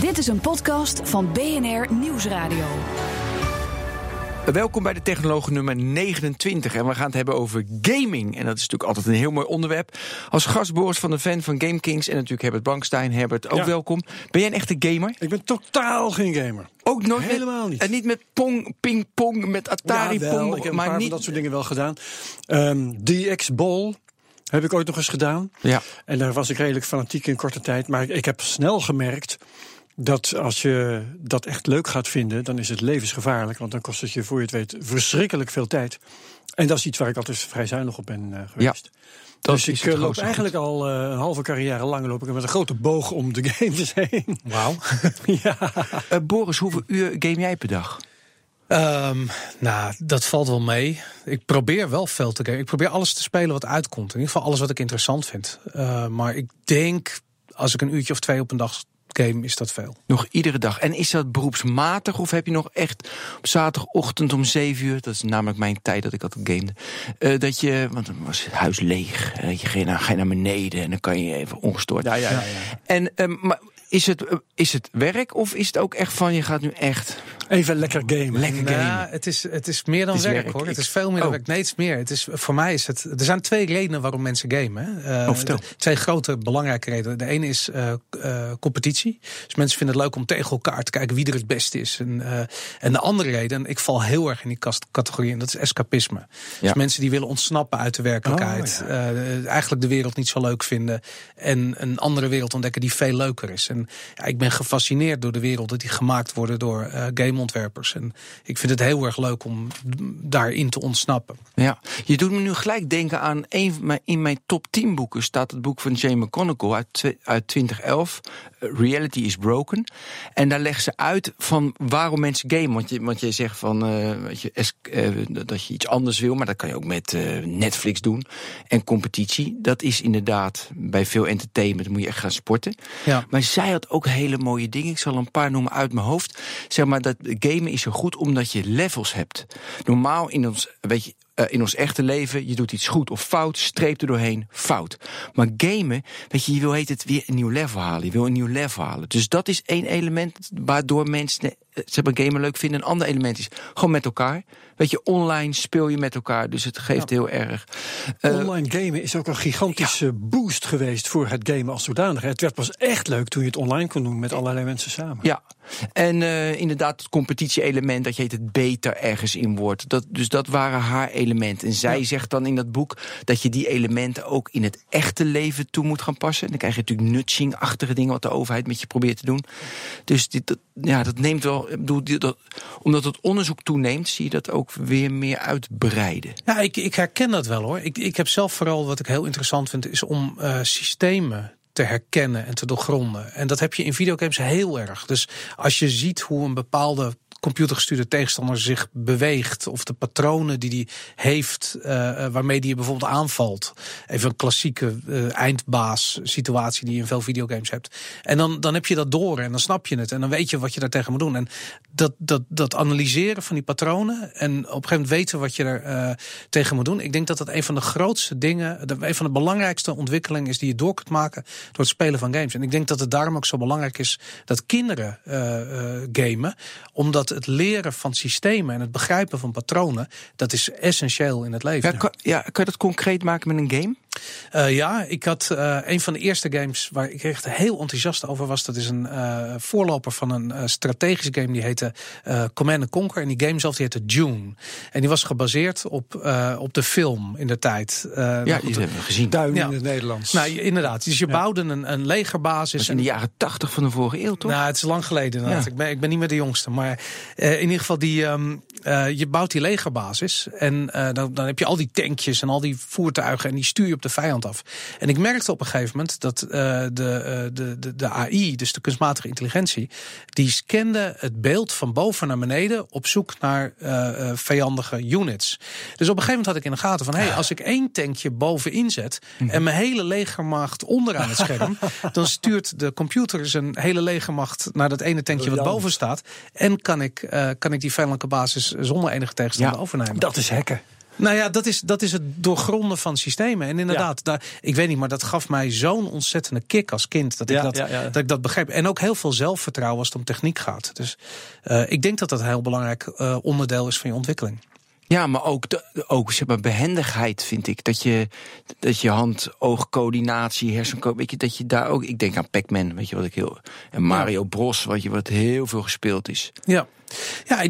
Dit is een podcast van BNR Nieuwsradio. Welkom bij de Technologen nummer 29. En we gaan het hebben over gaming. En dat is natuurlijk altijd een heel mooi onderwerp. Als gast Boris van de Ven van Game Kings. En natuurlijk Herbert Bankstein. Herbert, ook Ja. welkom. Ben jij een echte gamer? Ik ben totaal geen gamer. Ook nooit Helemaal met, niet. En niet met pong, ping-pong, met Atari Ja, wel. pong. Ik heb een maar paar niet. van dat soort dingen wel gedaan. Ehm DX Ball heb ik ooit nog eens gedaan. Ja. En daar was ik redelijk fanatiek in korte tijd. Maar ik heb snel gemerkt dat als je dat echt leuk gaat vinden... dan is het levensgevaarlijk. Want dan kost het je, voor je het weet, verschrikkelijk veel tijd. En dat is iets waar ik altijd vrij zuinig op ben eh, geweest. dat dus is ik eh, loop eigenlijk al eh, een halve carrière lang loop ik met een grote boog om de games heen. Wauw. ja. Eh, Boris, hoeveel uur game jij per dag? Ehm, nou, dat valt wel mee. Ik probeer wel veel te gamen. Ik probeer alles te spelen wat uitkomt. In ieder geval alles wat ik interessant vind. Eh, maar ik denk, als ik een uurtje of twee op een dag game, is dat veel. Nog iedere dag. En is dat beroepsmatig of heb je nog echt op zaterdagochtend om 7 uur, dat is namelijk mijn tijd dat ik altijd gamede, eh, dat je, want dan was het huis leeg, eh, je ga je, naar, ga je naar beneden en dan kan je even ongestoord. Ja, ja, ja, ja. En ehm, maar is het, eh, is het werk of is het ook echt van je gaat nu echt Even lekker gamen. lekker gamen? Nou, het is, het is meer dan is werk, werk. hoor. Ik- Het is veel meer dan Oh. werk. Nee, het is meer. Het is, voor mij is het. Er zijn twee redenen waarom mensen gamen. Oh, de- twee grote belangrijke redenen. De ene is eh, eh, competitie. Dus mensen vinden het leuk om tegen elkaar te kijken wie er het beste is. En, eh, en de andere reden, en ik val heel erg in die kast- categorie, en dat is escapisme. Dus mensen die willen ontsnappen uit de werkelijkheid. Oh, eh, eigenlijk de wereld niet zo leuk vinden. En een andere wereld ontdekken die veel leuker is. En ja, ik ben gefascineerd door de werelden die gemaakt worden door eh, gameontwerpers. En ik vind het heel erg leuk om daarin te ontsnappen. Ja, je doet me nu gelijk denken aan een van mijn, in mijn top 10 boeken staat het boek van Jane McConnell uit, uit 2011, eh, Reality is Broken. En daar leggen ze uit van waarom mensen gamen. Want je, want je zegt van eh, weet je, es- eh, dat je iets anders wil, maar dat kan je ook met Netflix doen. En competitie, dat is inderdaad bij veel entertainment, moet je echt gaan sporten. Ja. Maar zij had ook hele mooie dingen. Ik zal een paar noemen uit mijn hoofd. Zeg maar dat gamen is zo goed omdat je levels hebt. Normaal in ons, weet je, eh, in ons echte leven, je doet iets goed of fout, streep er doorheen, fout. Maar gamen, weet je, je wil heet het weer een nieuw level halen. Je wil een nieuw level halen. Dus dat is één element waardoor mensen eh, maar, gamen leuk vinden. Een ander element is gewoon met elkaar. Weet je, online speel je met elkaar, dus het geeft heel erg. eh, Online gamen is ook een gigantische boost geweest voor het gamen als zodanig. Het werd pas echt leuk toen je het online kon doen met allerlei mensen samen. Ja, en eh, inderdaad het competitie-element, dat je het beter ergens in wordt. Dat, dus dat waren haar elementen. En zij zegt dan in dat boek dat je die elementen ook in het echte leven toe moet gaan passen. En dan krijg je natuurlijk nudging-achtige dingen wat de overheid met je probeert te doen. Dus dit, dat, ja, dat neemt wel, bedoel, dat, omdat het onderzoek toeneemt, zie je dat ook weer meer uitbreiden. Ja, ik, ik herken dat wel hoor. Ik, ik heb zelf vooral wat ik heel interessant vind, is om eh, systemen te herkennen en te doorgronden. En dat heb je in videogames heel erg. Dus als je ziet hoe een bepaalde computergestuurde tegenstander zich beweegt. Of de patronen die die heeft, eh, eh, waarmee die je bijvoorbeeld aanvalt. Even een klassieke eh, eindbaas situatie die je in veel videogames hebt. En dan, dan heb je dat door en dan snap je het. En dan weet je wat je daar tegen moet doen. En dat, dat, dat analyseren van die patronen en op een gegeven moment weten wat je er tegen moet doen. Ik denk dat dat een van de grootste dingen, een van de belangrijkste ontwikkelingen is die je door kunt maken door het spelen van games. En ik denk dat het daarom ook zo belangrijk is dat kinderen gamen. Omdat het leren van systemen en het begrijpen van patronen, dat is essentieel in het leven. Ja, kan, ja, kan je dat concreet maken met een game? Eh, ja, ik had eh, een van de eerste games waar ik echt heel enthousiast over was. Dat is een eh, voorloper van een eh, strategische game die heette eh, Command Conquer. En die game zelf die heette Dune. En die was gebaseerd op, eh, op de film in de tijd. Eh, nou Ja, goed, die hebben we gezien. Duin Ja. in het Nederlands. nou, je- inderdaad. Dus je bouwde een, een legerbasis. Dat is in de jaren tachtig van de vorige eeuw, toch? Nou, het is lang geleden inderdaad. Ja. Ik, ben, ik ben niet meer de jongste. Maar in ieder geval, die, ehm, eh, je bouwt die legerbasis. En eh, dan, dan heb je al die tankjes en al die voertuigen. En die stuur je op de vijand af. En ik merkte op een gegeven moment dat eh, de, de, de, de AI, dus de kunstmatige intelligentie. die scande het beeld van boven naar beneden. op zoek naar vijandige units. Dus op een gegeven moment had ik in de gaten van: hé, hey, als ik één tankje bovenin zet. en mijn hele legermacht onderaan het scherm. dan stuurt de computer zijn hele legermacht naar dat ene tankje wat boven staat. En kan ik, kan ik die vijandelijke basis zonder enige tegenstander Ja, overnemen. Dat is hacken. Nou ja, dat is, dat is het doorgronden van systemen. En inderdaad, daar, ik weet niet, maar dat gaf mij zo'n ontzettende kick als kind. Dat ik, Ja, dat, ja, dat ik dat begreep. En ook heel veel zelfvertrouwen als het om techniek gaat. Dus eh, ik denk dat dat een heel belangrijk eh, onderdeel is van je ontwikkeling. Ja, maar ook, de, ook zeg maar, behendigheid vind ik. Dat je, dat je hand-oogcoördinatie, je, dat je daar ook. Ik denk aan Pac-Man, weet je wat ik heel. En Mario Bros, wat je wat heel veel gespeeld is. Ja. Ja,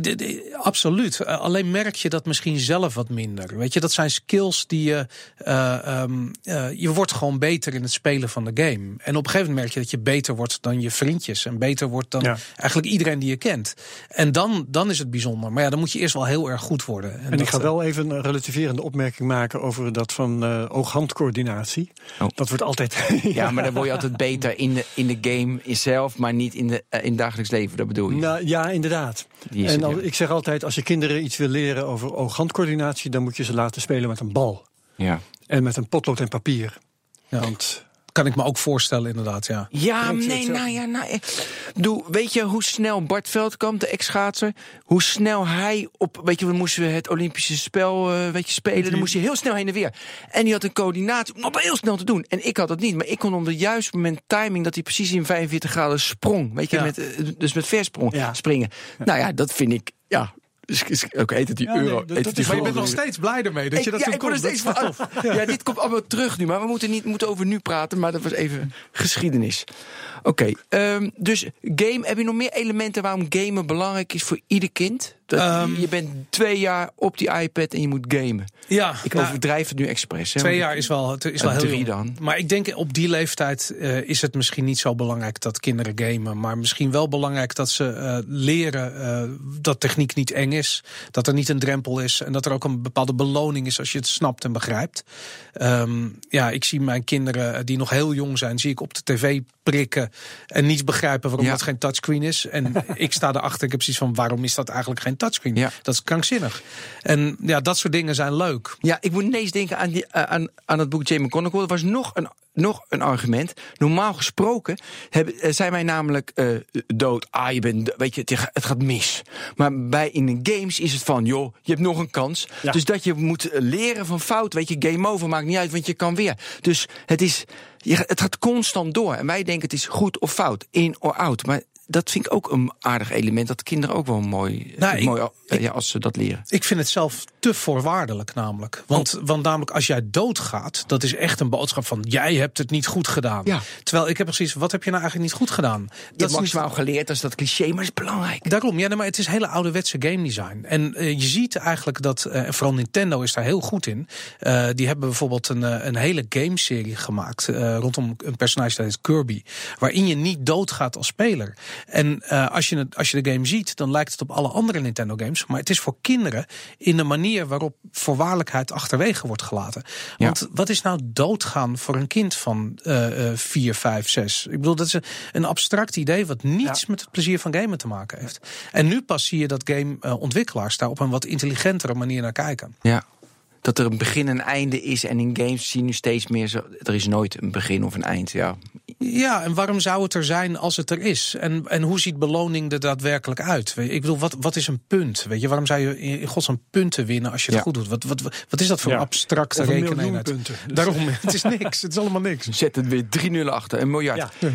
absoluut. Eh, alleen merk je dat misschien zelf wat minder. Weet je, dat zijn skills die je. eh, ehm, eh, je wordt gewoon beter in het spelen van de game. En op een gegeven moment merk je dat je beter wordt dan je vriendjes. En beter wordt dan Ja. eigenlijk iedereen die je kent. En dan, dan is het bijzonder. Maar ja, dan moet je eerst wel heel erg goed worden. En ik dat, ga wel even een relativerende opmerking maken over dat van eh oog-handcoördinatie. Oh. Dat wordt altijd. Ja, maar dan word je altijd beter in de, in de game zelf, maar niet in, de, in het dagelijks leven. Dat bedoel je. Nou, ja, inderdaad. Die is En al- ik zeg altijd, als je kinderen iets wil leren over oog-handcoördinatie, dan moet je ze laten spelen met een bal. Ja. En met een potlood en papier. Ja. Want Kan ik me ook voorstellen, inderdaad. Ja. Ja, nee, nou ja, nou. eh, Doe, weet je hoe snel Bart Veldkamp, de ex-schaatser, hoe snel hij op, weet je, we moesten het Olympische spel, eh, weet je, spelen, dan moest hij heel snel heen en weer. En die had een coördinatie om dat heel snel te doen. En ik had dat niet, maar ik kon op het juiste moment timing dat hij precies in 45 graden sprong, weet je, Ja. met, eh, dus met versprong Ja. springen. Nou ja, dat vind ik, ja, heet het die euro, Maar je bent nog steeds blij ermee dat je dat ik kon. steeds van. Ja. dit komt allemaal terug nu, maar we moeten niet moeten over nu praten, maar dat was even geschiedenis. Oké, ehm, dus game, heb je nog meer elementen waarom gamen belangrijk is voor ieder kind? Dat, Ehm. je bent twee jaar op die iPad en je moet gamen. Ja, Ik nou, overdrijf het nu expres. Hè, Twee jaar is wel, is wel heel drie jong. dan. Maar ik denk op die leeftijd eh, is het misschien niet zo belangrijk dat kinderen gamen. Maar misschien wel belangrijk dat ze eh, leren eh, dat techniek niet eng is. Dat er niet een drempel is. En dat er ook een bepaalde beloning is als je het snapt en begrijpt. Ehm, ja, ik zie mijn kinderen die nog heel jong zijn, zie ik op de tv prikken. En niet begrijpen waarom Ja. dat geen touchscreen is. En ik sta erachter. Ik heb precies van waarom is dat eigenlijk geen touchscreen? Ja. Dat is krankzinnig. En ja, dat soort dingen zijn leuk. Ja, ik moet ineens denken aan, die, eh, aan, aan het boek Jamie McConaughey. Er was nog een, nog een argument. Normaal gesproken hebben, eh, zijn wij namelijk eh, dood. Ah, je bent, weet je, het, ga- het gaat mis. Maar bij in de games is het van, joh, je hebt nog een kans. Ja. Dus dat je moet leren van fout. Weet je, game over maakt niet uit, want je kan weer. Dus het, is, je, het gaat constant door. En wij denken het is goed of fout, in or out. Maar dat vind ik ook een aardig element. Dat kinderen ook wel mooi, Nou, mooi eh, ja, als ze dat leren. Ik vind het zelf te voorwaardelijk namelijk. Want, want namelijk als jij doodgaat, dat is echt een boodschap van jij hebt het niet goed gedaan. Ja. Terwijl ik heb precies, wat heb je nou eigenlijk niet goed gedaan? Hebt is niet- maximaal geleerd, dat is dat cliché, maar is belangrijk. Daarom, ja, nee, maar het is hele ouderwetse game design. En eh, je ziet eigenlijk dat, en vooral Nintendo is daar heel goed in. Die hebben bijvoorbeeld een, een hele gameserie gemaakt rondom een personage dat heet Kirby. Waarin je niet doodgaat als speler. En eh, als, je het, als je de game ziet, dan lijkt het op alle andere Nintendo games. Maar het is voor kinderen in de manier waarop voorwaardelijkheid achterwege wordt gelaten. Want wat is nou doodgaan voor een kind van eh, eh, 4, 5, 6? Ik bedoel, dat is een, abstract idee wat niets met het plezier van gamen te maken heeft. En nu pas zie je dat gameontwikkelaars daar op een wat intelligentere manier naar kijken. Ja. Dat er een begin en einde is. En in games zie je nu steeds meer zo. Er is nooit een begin of een eind. Ja. Ja, en waarom zou het er zijn als het er is? En, en hoe ziet beloning er daadwerkelijk uit? Weet je, Ik bedoel, wat, wat is een punt? Weet je, waarom zou je in godsnaam punten winnen als je het Ja. goed doet? Wat, wat, wat is dat voor Ja. een abstracte Of een rekeneenheid? miljoen punten. Dus- Daarom, het is niks. Het is allemaal niks. Zet het weer 3-0 achter. Een miljard. Ja.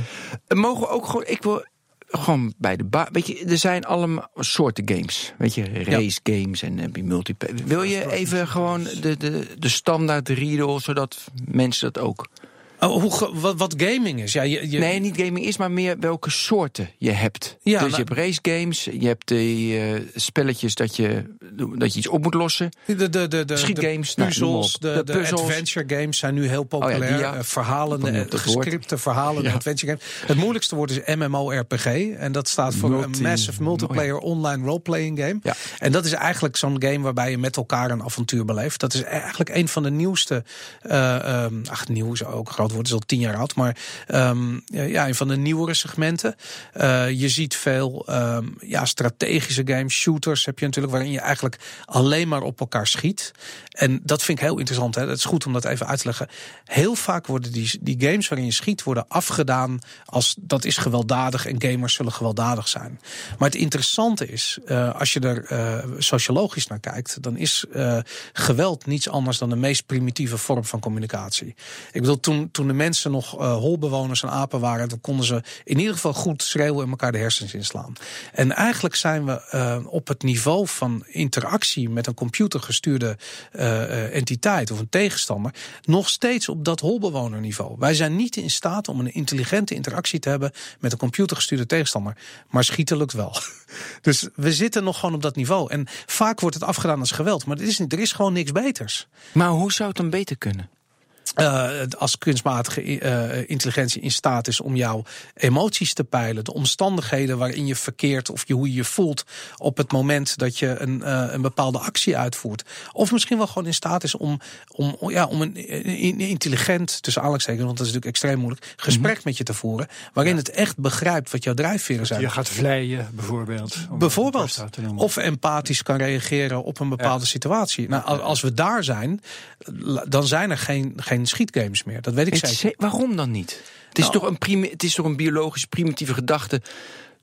En Mogen we ook gewoon. Ik wil gewoon bij de ba Weet je, er zijn allemaal soorten games. Weet je, race games en heb je multiplayer. Wil je even gewoon de, de, de standaard riedel, zodat mensen dat ook. Oh, hoe, wat, wat gaming is. Ja, je, je, Nee, niet gaming is, maar meer welke soorten je hebt. Ja, dus nou- je hebt race games, je hebt die eh, spelletjes dat je, dat je iets op moet lossen. De, de, de, de, de Schietgames, nou, noem puzzels, de, de, De adventure games zijn nu heel populair. Oh ja, die, ja. Eh, verhalen, gescripte verhalen, Ja. adventure games. Het moeilijkste woord is MMORPG. En dat staat voor Multi- een Massive Multiplayer Online Role-Playing Game. Ja. En dat is eigenlijk zo'n game waarbij je met elkaar een avontuur beleeft. Dat is eigenlijk een van de nieuwste. eh ehm, ach, nieuw is ook een groot woord, is al tien jaar oud. Maar ehm, ja, een van de nieuwere segmenten. Eh, je ziet veel ehm, ja, strategische games, shooters heb je natuurlijk, waarin je eigenlijk alleen maar op elkaar schiet. En dat vind ik heel interessant. Hè. Het is goed om dat even uit te leggen. Heel vaak worden die, die games waarin je schiet, worden afgedaan als dat is gewelddadig en gamers zullen gewelddadig zijn. Maar het interessante is, eh, als je er eh, sociologisch naar kijkt, dan is geweld niets anders dan de meest primitieve vorm van communicatie. Ik bedoel, toen de mensen nog eh, holbewoners en apen waren, dan konden ze in ieder geval goed schreeuwen en elkaar de hersens inslaan. En eigenlijk zijn we eh, op het niveau van interactie met een computergestuurde eh, entiteit of een tegenstander nog steeds op dat holbewonerniveau. Wij zijn niet in staat om een intelligente interactie te hebben met een computergestuurde tegenstander. Maar schieten lukt wel. Dus we zitten nog gewoon op dat niveau. En vaak wordt het afgedaan als geweld, maar is er is gewoon niks beters. Maar hoe zou het dan beter kunnen? Eh, als kunstmatige eh, intelligentie in staat is om jouw emoties te peilen, de omstandigheden waarin je verkeert of je, hoe je je voelt op het moment dat je een, eh, een bepaalde actie uitvoert. Of misschien wel gewoon in staat is om, om, ja, om een een intelligent, tussen aanhalingstekens, want dat is natuurlijk extreem moeilijk, gesprek met je te voeren, waarin het echt begrijpt wat jouw drijfveren zijn. Je gaat vleien, bijvoorbeeld. Bijvoorbeeld. Of empathisch kan reageren op een bepaalde situatie. Nou, als- we daar zijn, dan zijn er geen, geen schietgames meer. Dat weet ik Het zeker. waarom dan niet? Het is, Nou- toch een primi- het is toch een biologisch primitieve gedachte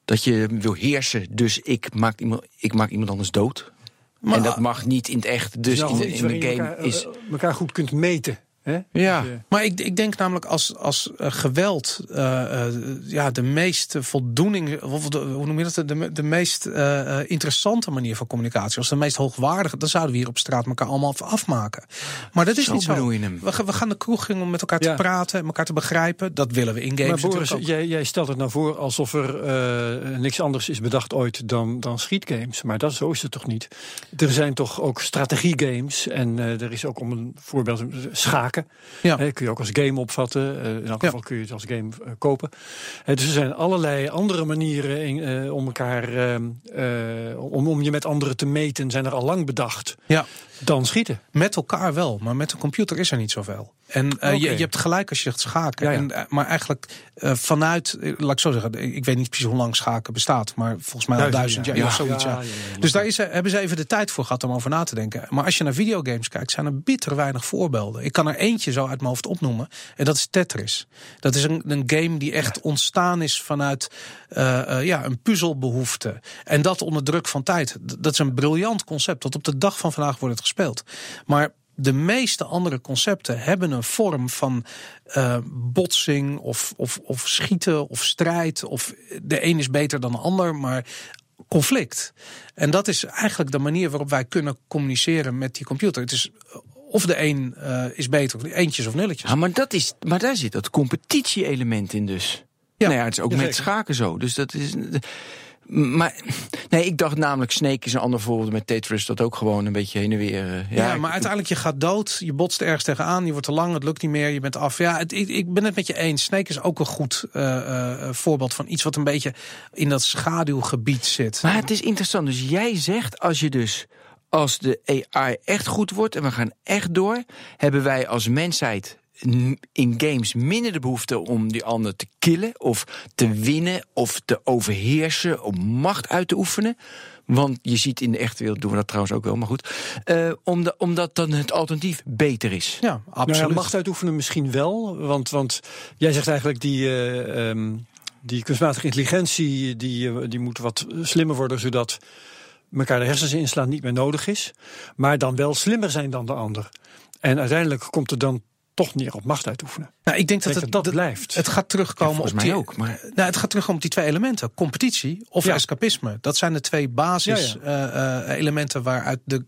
dat je wil heersen. Dus ik maak iemand, ik maak iemand anders dood. Maar- en dat mag niet in het echt. Dus Nou, in, de, in game elkaar, is. elkaar goed kunt meten. Hè? Ja. Dus, Maar ik, ik denk namelijk als, als eh, geweld eh, eh, ja, de meest voldoening, of de, hoe noem je dat, de, de meest eh, eh, interessante manier van communicatie, als de meest hoogwaardige, dan zouden we hier op straat elkaar allemaal afmaken. Maar dat is Zo niet zo. bedoel je hem. We, gaan- we gaan de kroeg in om met elkaar te Ja. praten, elkaar te begrijpen. Dat willen we in games maar Boris, natuurlijk ook. jij, jij stelt het nou voor alsof er eh, niks anders is bedacht ooit dan, dan schietgames. Maar dat, zo is het toch niet? Er zijn toch ook strategiegames. En eh, er is ook om een voorbeeld schaken. Ja. Hè, kun je ook als game opvatten. Eh, in elk Ja. geval kun je het als game eh, kopen. Eh, dus er zijn allerlei andere manieren in, eh, om elkaar, eh, eh, om, om je met anderen te meten, zijn er al lang bedacht. Ja. Dan schieten. Met elkaar wel, maar met een computer is er niet zoveel. En eh, je, je hebt gelijk als je zegt schaken. Ja, ja. En, eh, maar eigenlijk eh, vanuit, laat ik zo zeggen, ik weet niet precies hoe lang schaken bestaat, maar volgens mij al duizend jaar ja. of zoiets. Dus daar is, hebben ze even de tijd voor gehad om over na te denken. Maar als je naar videogames kijkt, zijn er bitter weinig voorbeelden. Ik kan er eentje zo uit mijn hoofd opnoemen. En dat is Tetris. Dat is een, een game die echt ontstaan is vanuit ja, een puzzelbehoefte. En dat onder druk van tijd. Dat is een briljant concept. Tot op de dag van vandaag wordt het gespeeld. Maar de meeste andere concepten hebben een vorm van eh, botsing of, of, of schieten of strijd. Of de een is beter dan de ander, maar conflict. En dat is eigenlijk de manier waarop wij kunnen communiceren met die computer. Het is of de een eh, is beter, of eentjes of nulletjes. Ja, maar, dat is, maar daar zit dat competitie-element in dus. Ja. Nou ja, het is ook met zeker. schaken zo. Dus dat is. Maar nee, ik dacht namelijk Snake is een ander voorbeeld met Tetris dat ook gewoon een beetje heen en weer. eh, Ja, maar uiteindelijk je gaat dood, je botst ergens tegenaan, je wordt te lang, het lukt niet meer, je bent af. Ja, het, ik, ik ben het met je eens. Snake is ook een goed eh, eh, voorbeeld van iets wat een beetje in dat schaduwgebied zit. Maar het is interessant. Dus jij zegt als je dus als de AI echt goed wordt en we gaan echt door, hebben wij als mensheid in games minder de behoefte om die ander te killen of te winnen of te overheersen, om macht uit te oefenen. Want je ziet in de echte wereld doen we dat trouwens ook wel, maar goed. eh, omdat, omdat dan het alternatief beter is. Ja, Nou absoluut. ja, macht uitoefenen misschien wel. Want, want jij zegt eigenlijk die, eh, ehm, die kunstmatige intelligentie die, eh, die moet wat slimmer worden, zodat elkaar de hersens inslaan niet meer nodig is. Maar dan wel slimmer zijn dan de ander. En uiteindelijk komt het dan toch neer op macht uitoefenen. Nou, ik denk dat Ik het denk dat dat blijft. Het gaat terugkomen Ja, op mij die, ook, maar- Nou, het gaat terugkomen op die twee elementen: competitie of Ja. escapisme. Dat zijn de twee basis Ja, eh, eh, elementen waaruit de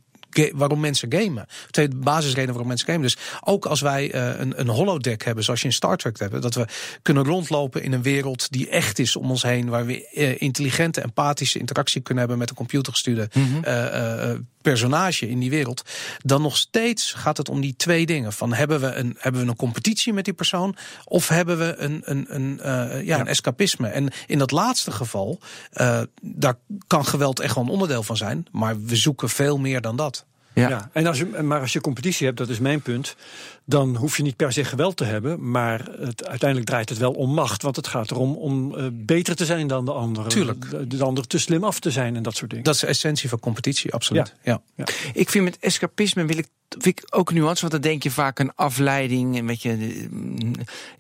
waarom mensen gamen. Twee basisredenen waarom mensen gamen. Dus ook als wij eh, een, een holodeck hebben, zoals je in Star Trek hebt, dat we kunnen rondlopen in een wereld die echt is om ons heen, waar we intelligente, empathische interactie kunnen hebben met een computergestuurde eh, eh, personage in die wereld, dan nog steeds gaat het om die twee dingen. Van hebben we een, hebben we een competitie met die persoon of hebben we een, een, een, eh, ja, een escapisme? En in dat laatste geval, eh, daar kan geweld echt wel een onderdeel van zijn, maar we zoeken veel meer dan dat. Ja. Ja. en als je, maar als je competitie hebt, dat is mijn punt, dan hoef je niet per se geweld te hebben, maar het, uiteindelijk draait het wel om macht, want het gaat erom om eh, beter te zijn dan de ander. Tuurlijk. De, de ander te slim af te zijn en dat soort dingen. Dat is de essentie van competitie, absoluut. Ja. Ik vind met escapisme wil ik, vind ik ook nuance, want dan denk je vaak een afleiding. En weet je, mm,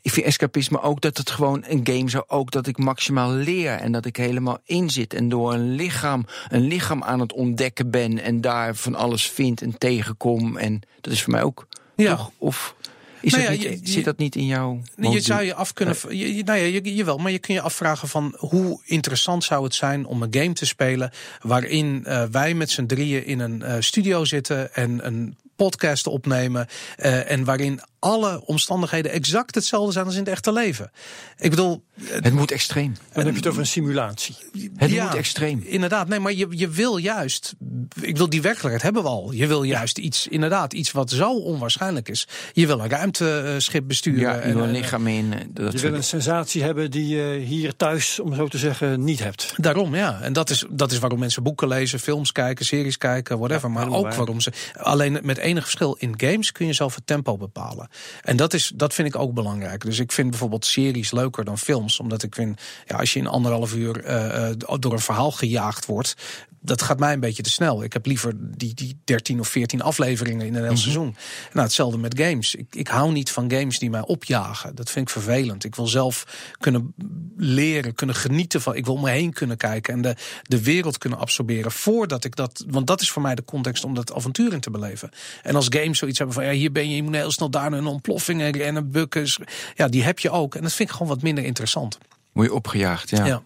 ik vind escapisme ook dat het gewoon een game zou ook dat ik maximaal leer en dat ik helemaal in zit en door een lichaam, een lichaam aan het ontdekken ben en daar van alles vind en tegenkom. En dat is voor mij ook. Ja. Toch? Of is Nou ja, niet, je- zit dat niet in jouw. Je zou je af kunnen. Je, je- nou ja, je, jawel, maar je kun je afvragen van hoe interessant zou het zijn om een game te spelen. waarin eh, wij met z'n drieën in een eh, studio zitten en een podcast opnemen. eh, en waarin alle omstandigheden exact hetzelfde zijn als in het echte leven. Ik bedoel, Het moet extreem. Dan heb je het over een simulatie. Het ja, moet extreem. Inderdaad, nee, maar je, je wil juist. Ik wil die werkelijkheid hebben we al. Je wil juist iets, inderdaad, iets wat zo onwaarschijnlijk is. Je wil een ruimteschip besturen. Ja, je wil een en, eh, lichaam in. eh, Dat Je wil een sensatie hebben die je hier thuis, om zo te zeggen, niet hebt. Daarom, ja. En dat is, dat is waarom mensen boeken lezen, films kijken, series kijken, whatever. maar ook waar. waarom ze. Alleen met enig verschil. In games kun je zelf het tempo bepalen. En dat, is, dat vind ik ook belangrijk. Dus ik vind bijvoorbeeld series leuker dan films. Omdat ik vind, ja, als je in anderhalf uur eh, eh, door een verhaal gejaagd wordt. Dat gaat mij een beetje te snel. Ik heb liever die, die 13 of 14 afleveringen in een heel seizoen. Nou, hetzelfde met games. Ik, ik hou niet van games die mij opjagen. Dat vind ik vervelend. Ik wil zelf kunnen leren, kunnen genieten van. Ik wil om me heen kunnen kijken en de, de wereld kunnen absorberen. Voordat ik dat. Want dat is voor mij de context om dat avontuur in te beleven. En als games zoiets hebben van ja, hier ben je, je moet heel snel daar een ontploffing en rennen, bukken. Ja, die heb je ook. En dat vind ik gewoon wat minder interessant. Moet je opgejaagd, ja. Ja.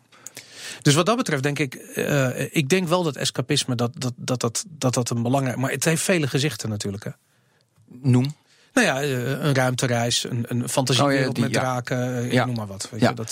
Dus wat dat betreft denk ik, eh, ik denk wel dat escapisme dat dat, dat, dat, dat dat een belangrijk. Maar het heeft vele gezichten natuurlijk. Hè. Noem. Nou ja, eh, een ruimtereis, een, een fantasiewereld Oh ja, met draken, eh, Ja. noem maar wat. Weet Ja. eh,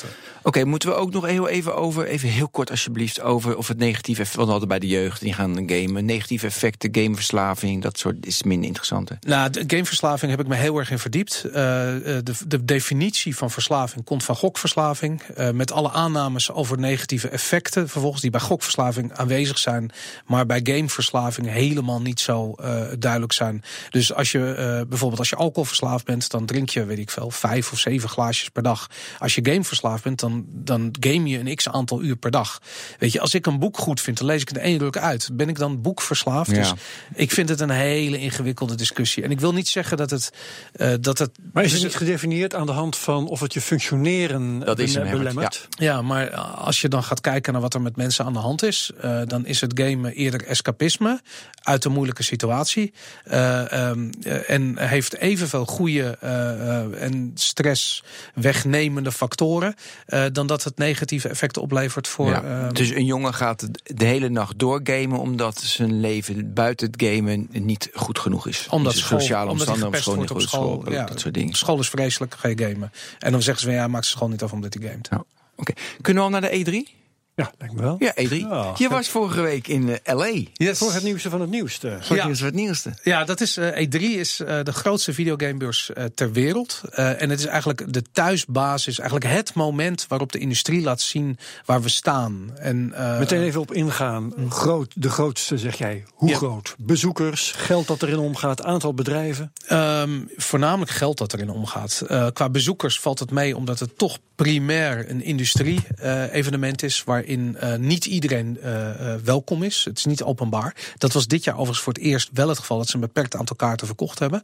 Oké, moeten we ook nog heel even over, even heel kort alsjeblieft, over of het negatieve effect, want we hadden bij de jeugd, die gaan gamen, negatieve effecten, gameverslaving, dat soort is minder interessant. Hè? Nou, de gameverslaving heb ik me heel erg in verdiept. De, de definitie van verslaving komt van gokverslaving. met alle aannames over negatieve effecten. Vervolgens die bij gokverslaving aanwezig zijn. Maar bij gameverslaving helemaal niet zo duidelijk zijn. Dus als je bijvoorbeeld als je alcoholverslaafd bent, dan drink je, weet ik veel, vijf of zeven glaasjes per dag. Als je gameverslaafd bent, dan, dan game je een x aantal uur per dag. Weet je, als ik een boek goed vind, dan lees ik het één ruk uit. Ben ik dan boekverslaafd? Ja. Dus ik vind het een hele ingewikkelde discussie. En ik wil niet zeggen dat het. eh, dat het Maar is het dus- niet gedefinieerd aan de hand van of het je functioneren Dat is hem, belemmert? Ja, maar als je dan gaat kijken naar wat er met mensen aan de hand is, eh, dan is het gamen eerder escapisme uit een moeilijke situatie. Eh, ehm, eh, en heeft evenveel goede eh, eh, en stress wegnemende factoren eh, dan dat het negatieve effecten oplevert voor. Ja. dus een jongen gaat de hele nacht doorgamen omdat zijn leven buiten het gamen niet goed genoeg is. omdat Dus school, sociale omstandigheden, school niet goed, school. ja, dat soort dingen. School is vreselijk, ga je gamen. En dan zeggen ze van ja, maak ze school niet af omdat hij gamet. Ja. Oké, Kunnen we al naar de E3? Ja, lijkt me wel. Ja, E3. Ja. Je was vorige week in eh, LA. Yes. Voor het nieuwste van het nieuwste. Voor Ja. het nieuwste. Ja, dat is, eh, E3 is eh, de grootste videogamebeurs eh, ter wereld. Eh, en het is eigenlijk de thuisbasis, eigenlijk het moment waarop de industrie laat zien waar we staan. En, eh, Meteen even op ingaan. Groot, de grootste, zeg jij. Hoe Ja. groot? Bezoekers, geld dat erin omgaat, aantal bedrijven. Ehm, voornamelijk geld dat erin omgaat. Eh, qua bezoekers valt het mee omdat het toch primair een industrie-evenement is. Waarin eh, niet iedereen eh, eh, welkom is. Het is niet openbaar. Dat was dit jaar overigens voor het eerst wel het geval dat ze een beperkt aantal kaarten verkocht hebben.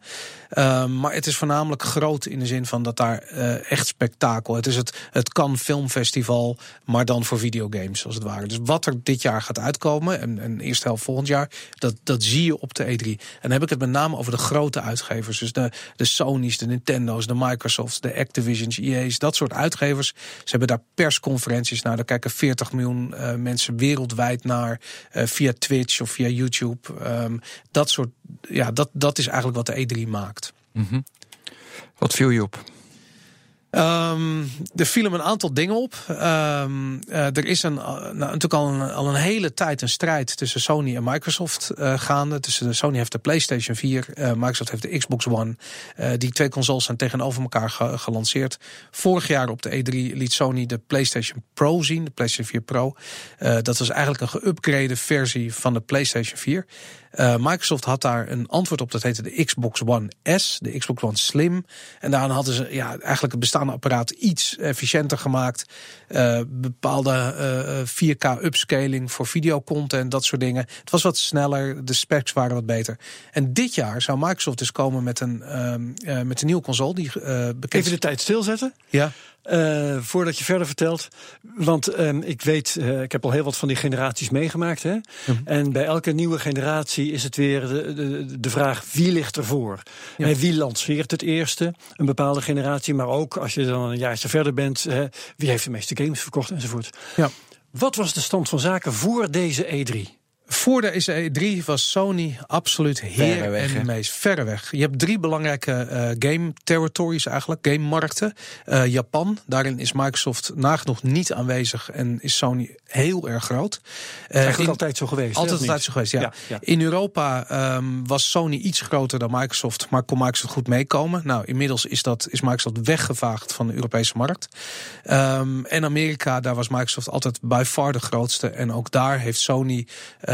Ehm, maar het is voornamelijk groot in de zin van dat daar echt spektakel. Het is het, het Cannes Filmfestival, maar dan voor videogames als het ware. Dus wat er dit jaar gaat uitkomen en, en eerste helft volgend jaar, dat, dat zie je op de E3. En dan heb ik het met name over de grote uitgevers. Dus de, de Sony's, de Nintendo's, de Microsofts, de Activision's, EA's, dat soort uitgevers. Ze hebben daar persconferenties naar. Daar kijken 40 30 miljoen uh, mensen wereldwijd naar uh, via Twitch of via YouTube. Um, dat soort, ja, dat, dat is eigenlijk wat de E3 maakt. Mm -hmm. Wat viel je op? Um, er vielen een aantal dingen op. Um, uh, er is een, nou, natuurlijk al een, al een hele tijd een strijd tussen Sony en Microsoft uh, gaande. Tussen Sony heeft de PlayStation 4, uh, Microsoft heeft de Xbox One. die twee consoles zijn tegenover elkaar ge gelanceerd. Vorig jaar op de E3 liet Sony de PlayStation Pro zien, de PlayStation 4 Pro. dat was eigenlijk een geüpgrade versie van de PlayStation 4. Uh, Microsoft had daar een antwoord op, dat heette de Xbox One S, de Xbox One Slim. En daarin hadden ze ja, eigenlijk het bestaande apparaat iets efficiënter gemaakt. Uh, bepaalde uh, 4K upscaling voor videocontent, dat soort dingen. Het was wat sneller, de specs waren wat beter. En dit jaar zou Microsoft dus komen met een, met een nieuwe console. Die, bekend... Even de tijd stilzetten. Ja. Uh, voordat je verder vertelt. Want um, ik weet, uh, ik heb al heel wat van die generaties meegemaakt. Hè? Mm -hmm. En bij elke nieuwe generatie is het weer de, de, de vraag wie ligt ervoor? Ja. En wie lanceert het eerste? Een bepaalde generatie. Maar ook als je dan een jaartje verder bent, hè, wie heeft de meeste games verkocht enzovoort. Ja. Wat was de stand van zaken voor deze E3? Voor de E3 was Sony absoluut heer weg, en meest verre weg. Je hebt drie belangrijke uh, game territories eigenlijk, game markten. Uh, Japan, daarin is Microsoft nagenoeg niet aanwezig en is Sony heel erg groot. Uh, Eigenlijk in, altijd zo geweest. Altijd, altijd zo geweest, ja. ja, ja. In Europa um, was Sony iets groter dan Microsoft, maar kon Microsoft goed meekomen. Nou, inmiddels is, dat, is Microsoft weggevaagd van de Europese markt. Um, en Amerika, daar was Microsoft altijd by far de grootste. En ook daar heeft Sony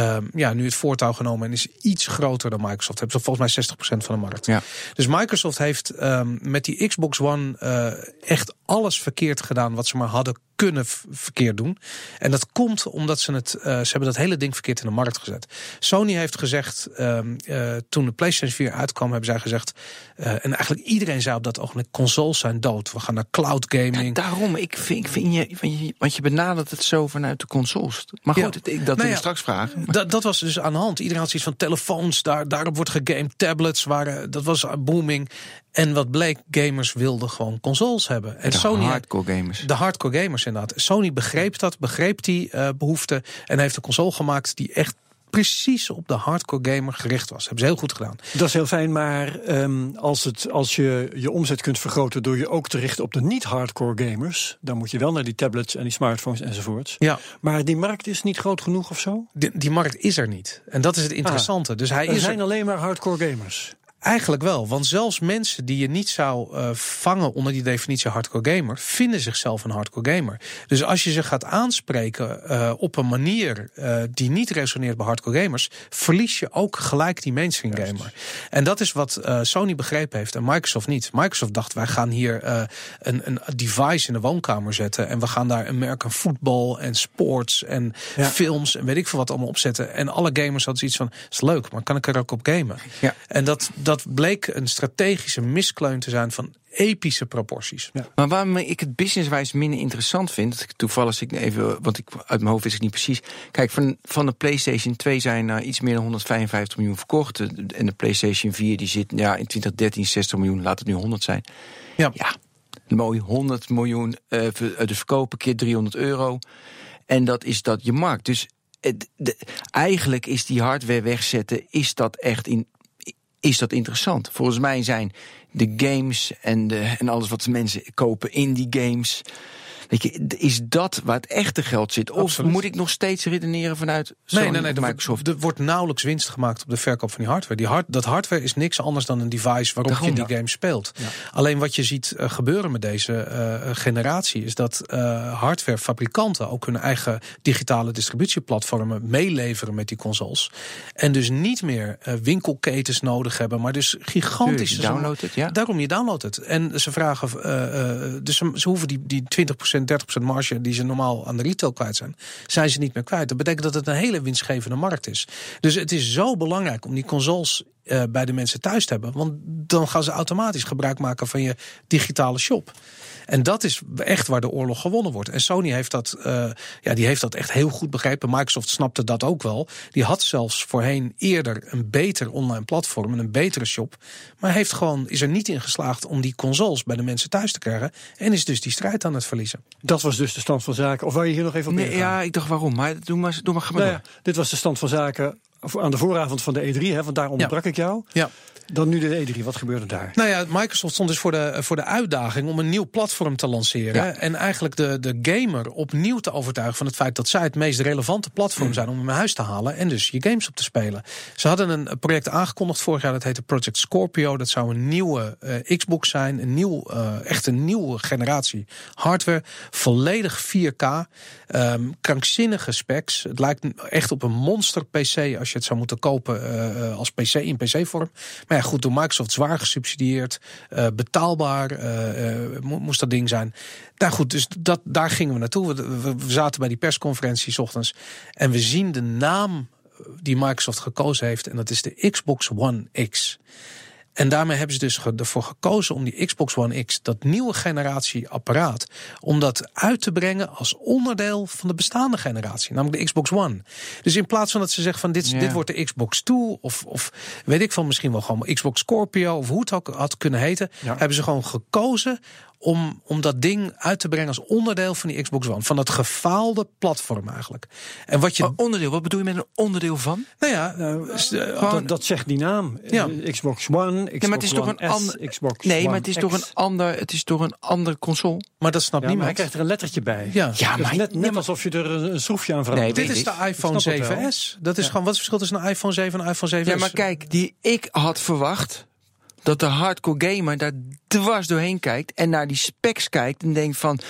um, ja, nu het voortouw genomen en is iets groter dan Microsoft. Hebben ze volgens mij 60% van de markt. Ja. Dus Microsoft heeft um, met die Xbox One uh, echt alles verkeerd gedaan wat ze maar hadden kunnen verkeerd doen. En dat komt omdat ze het, uh, ze hebben dat hele ding verkeerd in de markt gezet. Sony heeft gezegd, um, uh, toen de PlayStation 4 uitkwam, hebben zij gezegd, uh, en eigenlijk iedereen zei op dat ogenblik, consoles zijn dood. We gaan naar cloud gaming. Ja, daarom, ik vind, ik vind je, want je benadert het zo vanuit de consoles. Maar goed, ja. ik, dat nou ja, straks vragen. Dat, dat was dus aan de hand. Iedereen had zoiets van telefoons, daar, daarop wordt gegamed, tablets waren, dat was booming. En wat bleek, gamers wilden gewoon consoles hebben. En de Sony hardcore gamers. De hardcore gamers inderdaad. Sony begreep dat, begreep die uh, behoefte en heeft een console gemaakt die echt precies op de hardcore gamer gericht was. Hebben ze heel goed gedaan. Dat is heel fijn, maar um, als, het, als je je omzet kunt vergroten door je ook te richten op de niet-hardcore gamers, dan moet je wel naar die tablets en die smartphones enzovoorts. Ja. Maar die markt is niet groot genoeg of zo? Die, die markt is er niet. En dat is het interessante. Ah, dus hij er is zijn er... alleen maar hardcore gamers. Eigenlijk wel, want zelfs mensen die je niet zou uh, vangen onder die definitie hardcore gamer, vinden zichzelf een hardcore gamer. Dus als je ze gaat aanspreken uh, op een manier uh, die niet resoneert bij hardcore gamers, verlies je ook gelijk die mainstream gamer. Juist. En dat is wat Sony begrepen heeft en Microsoft niet. Microsoft dacht, wij gaan hier een, een device in de woonkamer zetten en we gaan daar American football en sports en ja. films en weet ik veel wat allemaal opzetten. En alle gamers hadden zoiets van, is leuk, maar kan ik er ook op gamen? Ja. En dat, dat dat bleek een strategische miskleun te zijn van epische proporties. Ja. Maar waarom ik het businesswijs minder interessant vind, dat ik toevallig ik even, want ik uit mijn hoofd wist ik niet precies. Kijk, van, van de PlayStation 2 zijn er iets meer dan 155 miljoen verkocht. En de PlayStation 4 die zit ja, in 2013 60 miljoen, laat het nu 100 zijn. Ja. ja mooi 100 miljoen uh, de verkopen keer 300 euro. En dat is dat je markt. Dus het, de, eigenlijk is die hardware wegzetten, is dat echt in is dat interessant. Volgens mij zijn de games en, de, en alles wat mensen kopen in die games. Weet je, is dat waar het echte geld zit? Of Absoluut. moet ik nog steeds redeneren vanuit Sony nee, nee, nee, of Microsoft? Er wordt, nauwelijks winst gemaakt op de verkoop van die hardware. Die hard, dat hardware is niks anders dan een device waarop Daarom, je die ja. game speelt. Ja. Alleen wat je ziet uh, gebeuren met deze uh, generatie is dat uh, hardwarefabrikanten ook hun eigen digitale distributieplatformen meeleveren met die consoles. En dus niet meer uh, winkelketens nodig hebben, maar dus gigantisch. Je downloadt het, ja. Daarom je downloadt het. En ze vragen, dus ze, ze hoeven die, die 20%, 30% marge die ze normaal aan de retail kwijt zijn, zijn ze niet meer kwijt. Dat betekent dat het een hele winstgevende markt is. Dus het is zo belangrijk om die consoles eh, bij de mensen thuis te hebben. Want dan gaan ze automatisch gebruik maken van je digitale shop. En dat is echt waar de oorlog gewonnen wordt. En Sony heeft dat, uh, ja, die heeft dat echt heel goed begrepen. Microsoft snapte dat ook wel. Die had zelfs voorheen eerder een beter online platform en een betere shop. Maar heeft gewoon, is er niet in geslaagd om die consoles bij de mensen thuis te krijgen. En is dus die strijd aan het verliezen. Dat was dus de stand van zaken. Of wil je hier nog even op nee, Ja, ik dacht waarom. Maar doe maar, doe maar, nou ja, Dit was de stand van zaken aan de vooravond van de E3, hè, want daar onderbrak ik jou. Ja. Dan nu de E3, wat gebeurde daar? Nou ja, Microsoft stond dus voor de, voor de uitdaging om een nieuw platform te lanceren. En eigenlijk de, de gamer opnieuw te overtuigen van het feit dat zij het meest relevante platform zijn om hem naar huis te halen en dus je games op te spelen. Ze hadden een project aangekondigd vorig jaar, dat heette Project Scorpio. Dat zou een nieuwe uh, Xbox zijn, een nieuw, uh, echt een nieuwe generatie hardware. Volledig 4K, um, krankzinnige specs. Het lijkt echt op een monster PC als je het zou moeten kopen uh, als PC in PC-vorm. Ja, goed, door Microsoft zwaar gesubsidieerd, uh, betaalbaar uh, moest dat ding zijn. Nou goed, dus dat, daar gingen we naartoe. We, we, we zaten bij die persconferentie s ochtends en we zien de naam die Microsoft gekozen heeft en dat is de Xbox One X. En daarmee hebben ze dus ervoor gekozen om die Xbox One X, dat nieuwe generatie apparaat, om dat uit te brengen als onderdeel van de bestaande generatie, namelijk de Xbox One. Dus in plaats van dat ze zeggen van dit, dit wordt de Xbox 2 of, of weet ik van misschien wel gewoon Xbox Scorpio of hoe het ook had kunnen heten, hebben ze gewoon gekozen om, om dat ding uit te brengen als onderdeel van die Xbox One. Van dat gefaalde platform eigenlijk. En wat je. Maar onderdeel, wat bedoel je met een onderdeel van? Nou ja, uh, dat, dat, zegt die naam. Ja. Xbox One, Xbox ja, maar het is toch een ander, Xbox Nee, maar het is toch een ander, het is toch een andere console. Maar dat snapt ja, niemand. hij krijgt er een lettertje bij. Ja, ja maar net, net alsof je er een schroefje aan verandert. Nee, dit is de iPhone 7S. Dat is gewoon wat het verschil tussen een iPhone 7 en een iPhone 7S. Ja, maar kijk, die ik had verwacht dat de hardcore gamer daar dwars doorheen kijkt en naar die specs kijkt en denkt van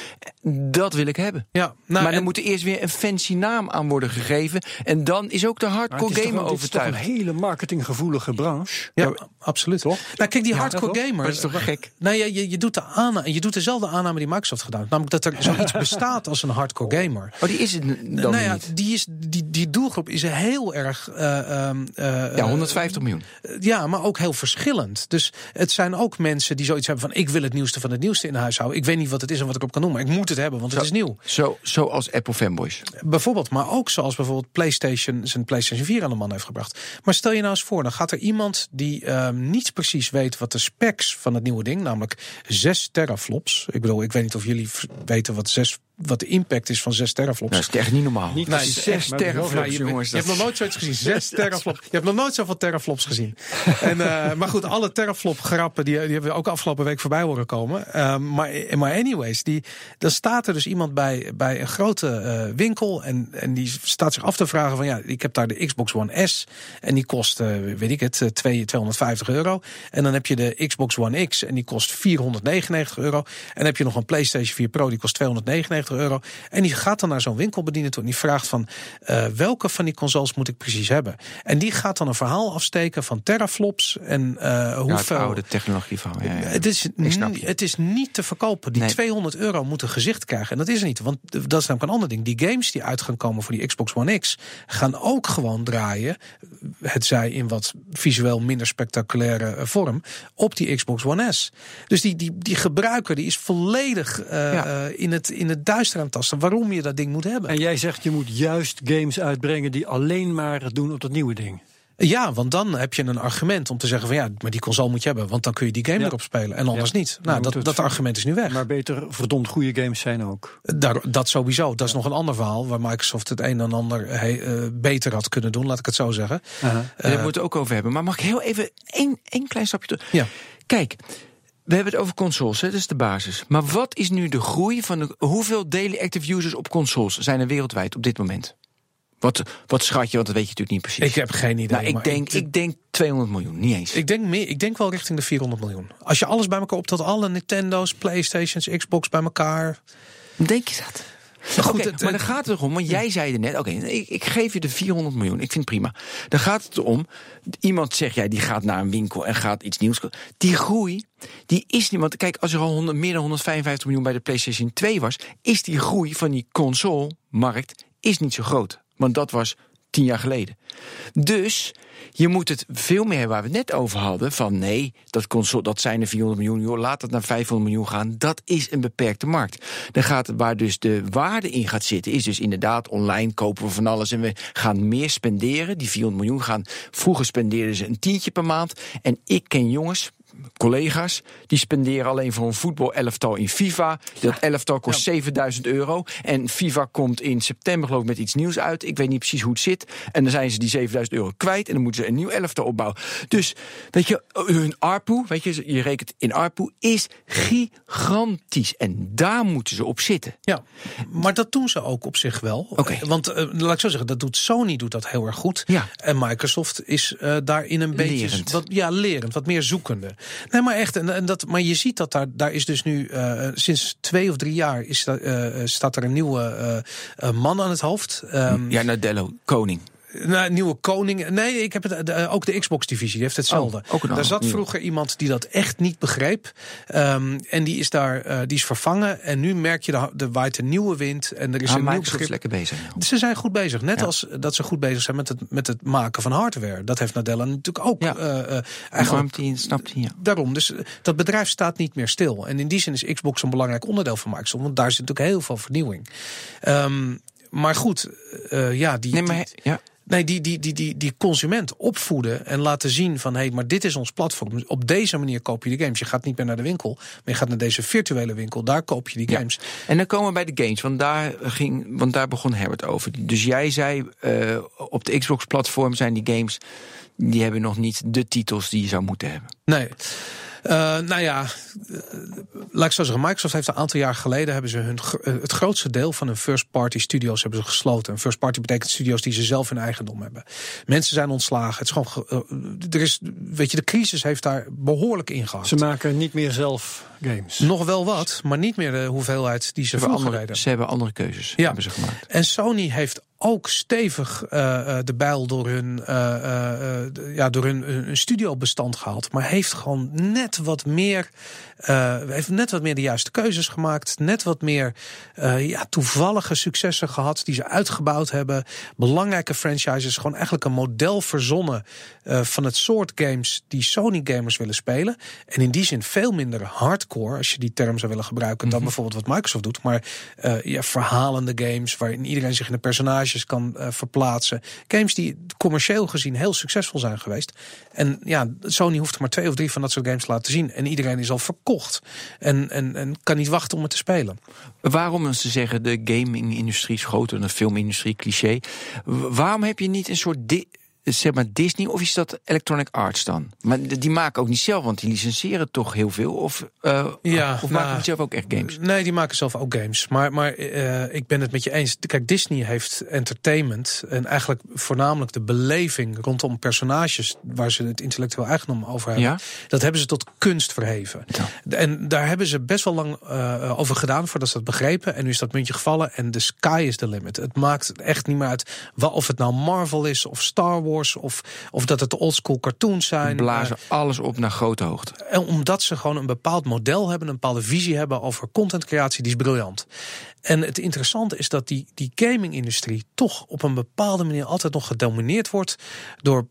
dat wil ik hebben. Ja, nou, maar dan moet er eerst weer een fancy naam aan worden gegeven en dan is ook de hardcore gamer overtuigd. Het is toch een hele marketinggevoelige branche. Ja, absoluut. Toch? Nou, kijk, die hardcore gamer. Dat is toch gek? Nou, je, je, je doet de aanname, je doet dezelfde aanname die Microsoft gedaan, namelijk dat er zoiets bestaat als een hardcore gamer. Oh, die is het dan nou ja, niet. Die, is, die, die doelgroep is heel erg. Uh, uh, ja, 150 miljoen. ja, maar ook heel verschillend. Dus het zijn ook mensen die zoiets hebben van: ik wil het nieuwste van het nieuwste in huis houden. Ik weet niet wat het is en wat ik op kan doen, maar ik moet het hebben, want zo, het is nieuw. Zo, zoals Apple fanboys. Bijvoorbeeld, maar ook zoals bijvoorbeeld PlayStation zijn PlayStation 4 aan de man heeft gebracht. Maar stel je nou eens voor, dan gaat er iemand die uh, niet precies weet wat de specs van het nieuwe ding, namelijk 6 teraflops. Ik bedoel, ik weet niet of jullie weten wat 6 wat de impact is van 6 teraflops. Dat is echt niet normaal. Niet nee, 6 teraflops, je, jongens. Je hebt nog nooit zoiets gezien. 6 teraflops. Je hebt nog nooit zoveel teraflops gezien. en, uh, maar goed, alle teraflop grappen die, die hebben we ook afgelopen week voorbij horen komen. Uh, maar, maar anyways, die, dan staat er dus iemand bij, bij een grote uh, winkel en, en die staat zich af te vragen van ja, ik heb daar de Xbox One S en die kost, weet ik het, 250 euro. En dan heb je de Xbox One X en die kost 499 euro. En dan heb je nog een PlayStation 4 Pro die kost 299 euro. En die gaat dan naar zo'n winkelbediener toe en die vraagt van uh, welke van die consoles moet ik precies hebben. En die gaat dan een verhaal afsteken van teraflops en uh, hoeveel. Ja, oude technologie van. Ja, ja. Het, is het is niet te verkopen. Die nee. 200 euro moet een gezicht krijgen. En dat is er niet. Want dat is namelijk een ander ding. Die games die uit gaan komen voor die Xbox One X gaan ook gewoon draaien. Het zij in wat visueel minder spectaculaire eh, vorm. Op die Xbox One S. Dus die, die, die gebruiker die is volledig uh, ja. in het, in het aan tasten waarom je dat ding moet hebben. En jij zegt je moet juist games uitbrengen die alleen maar het doen op dat nieuwe ding. Ja, want dan heb je een argument om te zeggen van ja, maar die console moet je hebben, want dan kun je die game ja. erop spelen en anders ja. niet. Nou, dat, dat argument is nu weg. Maar beter verdomd goede games zijn ook. Daar, dat sowieso. Dat is nog een ander verhaal waar Microsoft het een en ander he, uh, beter had kunnen doen, laat ik het zo zeggen. Uh -huh. uh, Daar moeten we het ook over hebben. Maar mag ik heel even één, één klein stapje terug? Ja. Kijk, we hebben het over consoles, hè? dat is de basis. Maar wat is nu de groei van de, hoeveel daily active users op consoles zijn er wereldwijd op dit moment? Wat, wat schat je, want dat weet je natuurlijk niet precies. Ik heb geen idee. Nou, ik, denk, ik, ik, denk 200 miljoen, niet eens. Ik denk, meer, ik denk wel richting de 400 miljoen. Als je alles bij elkaar optelt, alle Nintendo's, Playstations, Xbox bij elkaar. Denk je dat? Goed, okay, het, maar dan gaat het erom, want jij zei er net, oké, okay, ik, ik, geef je de 400 miljoen, ik vind het prima. Dan gaat het erom, iemand zegt, jij, die gaat naar een winkel en gaat iets nieuws kopen. Die groei, die is niet, want kijk, als er al 100, meer dan 155 miljoen bij de PlayStation 2 was, is die groei van die console-markt is niet zo groot. Want dat was tien jaar geleden. Dus je moet het veel meer waar we net over hadden. Van nee, dat, console, dat zijn er 400 miljoen, laat het naar 500 miljoen gaan. Dat is een beperkte markt. Dan gaat waar dus de waarde in gaat zitten, is dus inderdaad online kopen we van alles. En we gaan meer spenderen. Die 400 miljoen gaan. Vroeger spendeerden ze een tientje per maand. En ik ken jongens, collega's. Die spenderen alleen voor een voetbal-elftal in FIFA. Dat elftal kost 7000 euro. En FIFA komt in september geloof ik met iets nieuws uit. Ik weet niet precies hoe het zit. En dan zijn ze die 7000 euro kwijt. En dan moeten ze een nieuw elftal opbouwen. Dus, weet je, hun ARPU, weet je, je rekent in ARPU, is gigantisch. En daar moeten ze op zitten. Ja, maar dat doen ze ook op zich wel. Oké. Want eh, laat ik zo zeggen, dat doet Sony doet dat heel erg goed. Ja. En Microsoft is eh, daarin een beetje wat, ja, lerend, wat meer zoekende. Nee, maar echt, en, dat, maar je ziet dat daar, daar is dus nu eh, sinds twee of drie jaar is, dat, eh, staat er een nieuwe eh, eh, man aan het hoofd. Ehm, Ja, Nadello, koning. Nou, nieuwe koning. Nee, ik heb het, de- ook de Xbox-divisie heeft hetzelfde. Oh, ook een Daar zat vroeger iemand die dat echt niet begreep. Ehm, en die is daar eh, die is vervangen. En nu merk je, de, de waait een nieuwe wind. En er is Ah, een nieuw Microsoft begrip. lekker bezig. Ze zijn goed bezig. Net Ja. als dat ze goed bezig zijn met het, met het maken van hardware. Dat heeft Nadella natuurlijk ook. Ja. eh, eh, Eigenlijk hij, snapt hij, ja. Daarom, dus eh, dat bedrijf staat niet meer stil. En in die zin is Xbox een belangrijk onderdeel van Microsoft. Want daar zit natuurlijk heel veel vernieuwing. Ehm, maar goed, eh, ja, die, Nee, maar die- ja. Nee, die, die, die, die, die consument opvoeden en laten zien van hé, hey, maar dit is ons platform. Op deze manier koop je de games. Je gaat niet meer naar de winkel, maar je gaat naar deze virtuele winkel. Daar koop je die Ja. games. En dan komen we bij de games, want daar, ging, want daar begon Herbert over. Dus jij zei, eh, op de Xbox-platform zijn die games... die hebben nog niet de titels die je zou moeten hebben. Nee. Eh, nou ja, eh, laat ik zo zeggen. Microsoft heeft een aantal jaar geleden hebben ze hun, eh, het grootste deel van hun first-party studio's hebben ze gesloten. En first-party betekent studio's die ze zelf in eigendom hebben. Mensen zijn ontslagen. Het is gewoon, ge- er is, weet je, de crisis heeft daar behoorlijk in gehad. Ze maken niet meer zelf games. Nog wel wat, maar niet meer de hoeveelheid die ze Ze hebben, vroeger andere, deden. ze hebben andere keuzes Ja. hebben ze gemaakt. En Sony heeft ook stevig eh, eh, de bijl door hun, de- ja, door hun, hun studiobestand gehaald. Maar heeft gewoon net wat meer. heeft net wat meer de juiste keuzes gemaakt. Net wat meer ja, toevallige successen gehad. Die ze uitgebouwd hebben. Belangrijke franchises. Gewoon eigenlijk een model verzonnen. van het soort games die Sony gamers willen spelen. En in die zin veel minder hardcore. Als je die term zou willen gebruiken. Dan bijvoorbeeld wat Microsoft doet. Maar ja, verhalende games. Waarin iedereen zich in de kan eh, verplaatsen. Games die commercieel gezien heel succesvol zijn geweest. En ja, Sony hoeft maar twee of drie van dat soort games te laten zien. En iedereen is al verkocht. En, en, en kan niet wachten om het te spelen. Waarom als ze zeggen de gaming-industrie is groter dan de filmindustrie, cliché. Waarom heb je niet een soort zeg maar Disney of is dat Electronic Arts dan? Maar die maken ook niet zelf, want die licenseren toch heel veel. Of, eh, Ja, of nou, maken die zelf ook echt games? Nee, die maken zelf ook games. Maar, maar eh, ik ben het met je eens. Kijk, Disney heeft entertainment. En eigenlijk voornamelijk de beleving rondom personages. waar ze het intellectueel eigendom over hebben. Ja? Dat hebben ze tot kunst verheven. Ja. En daar hebben ze best wel lang eh, over gedaan voordat ze dat begrepen. En nu is dat muntje gevallen. En the sky is the limit. Het maakt echt niet meer uit of het nou Marvel is of Star Wars. Of, of dat het oldschool cartoons zijn. Blazen alles op naar grote hoogte. En omdat ze gewoon een bepaald model hebben, een bepaalde visie hebben over contentcreatie, die is briljant. En het interessante is dat die, die gaming-industrie toch op een bepaalde manier altijd nog gedomineerd wordt door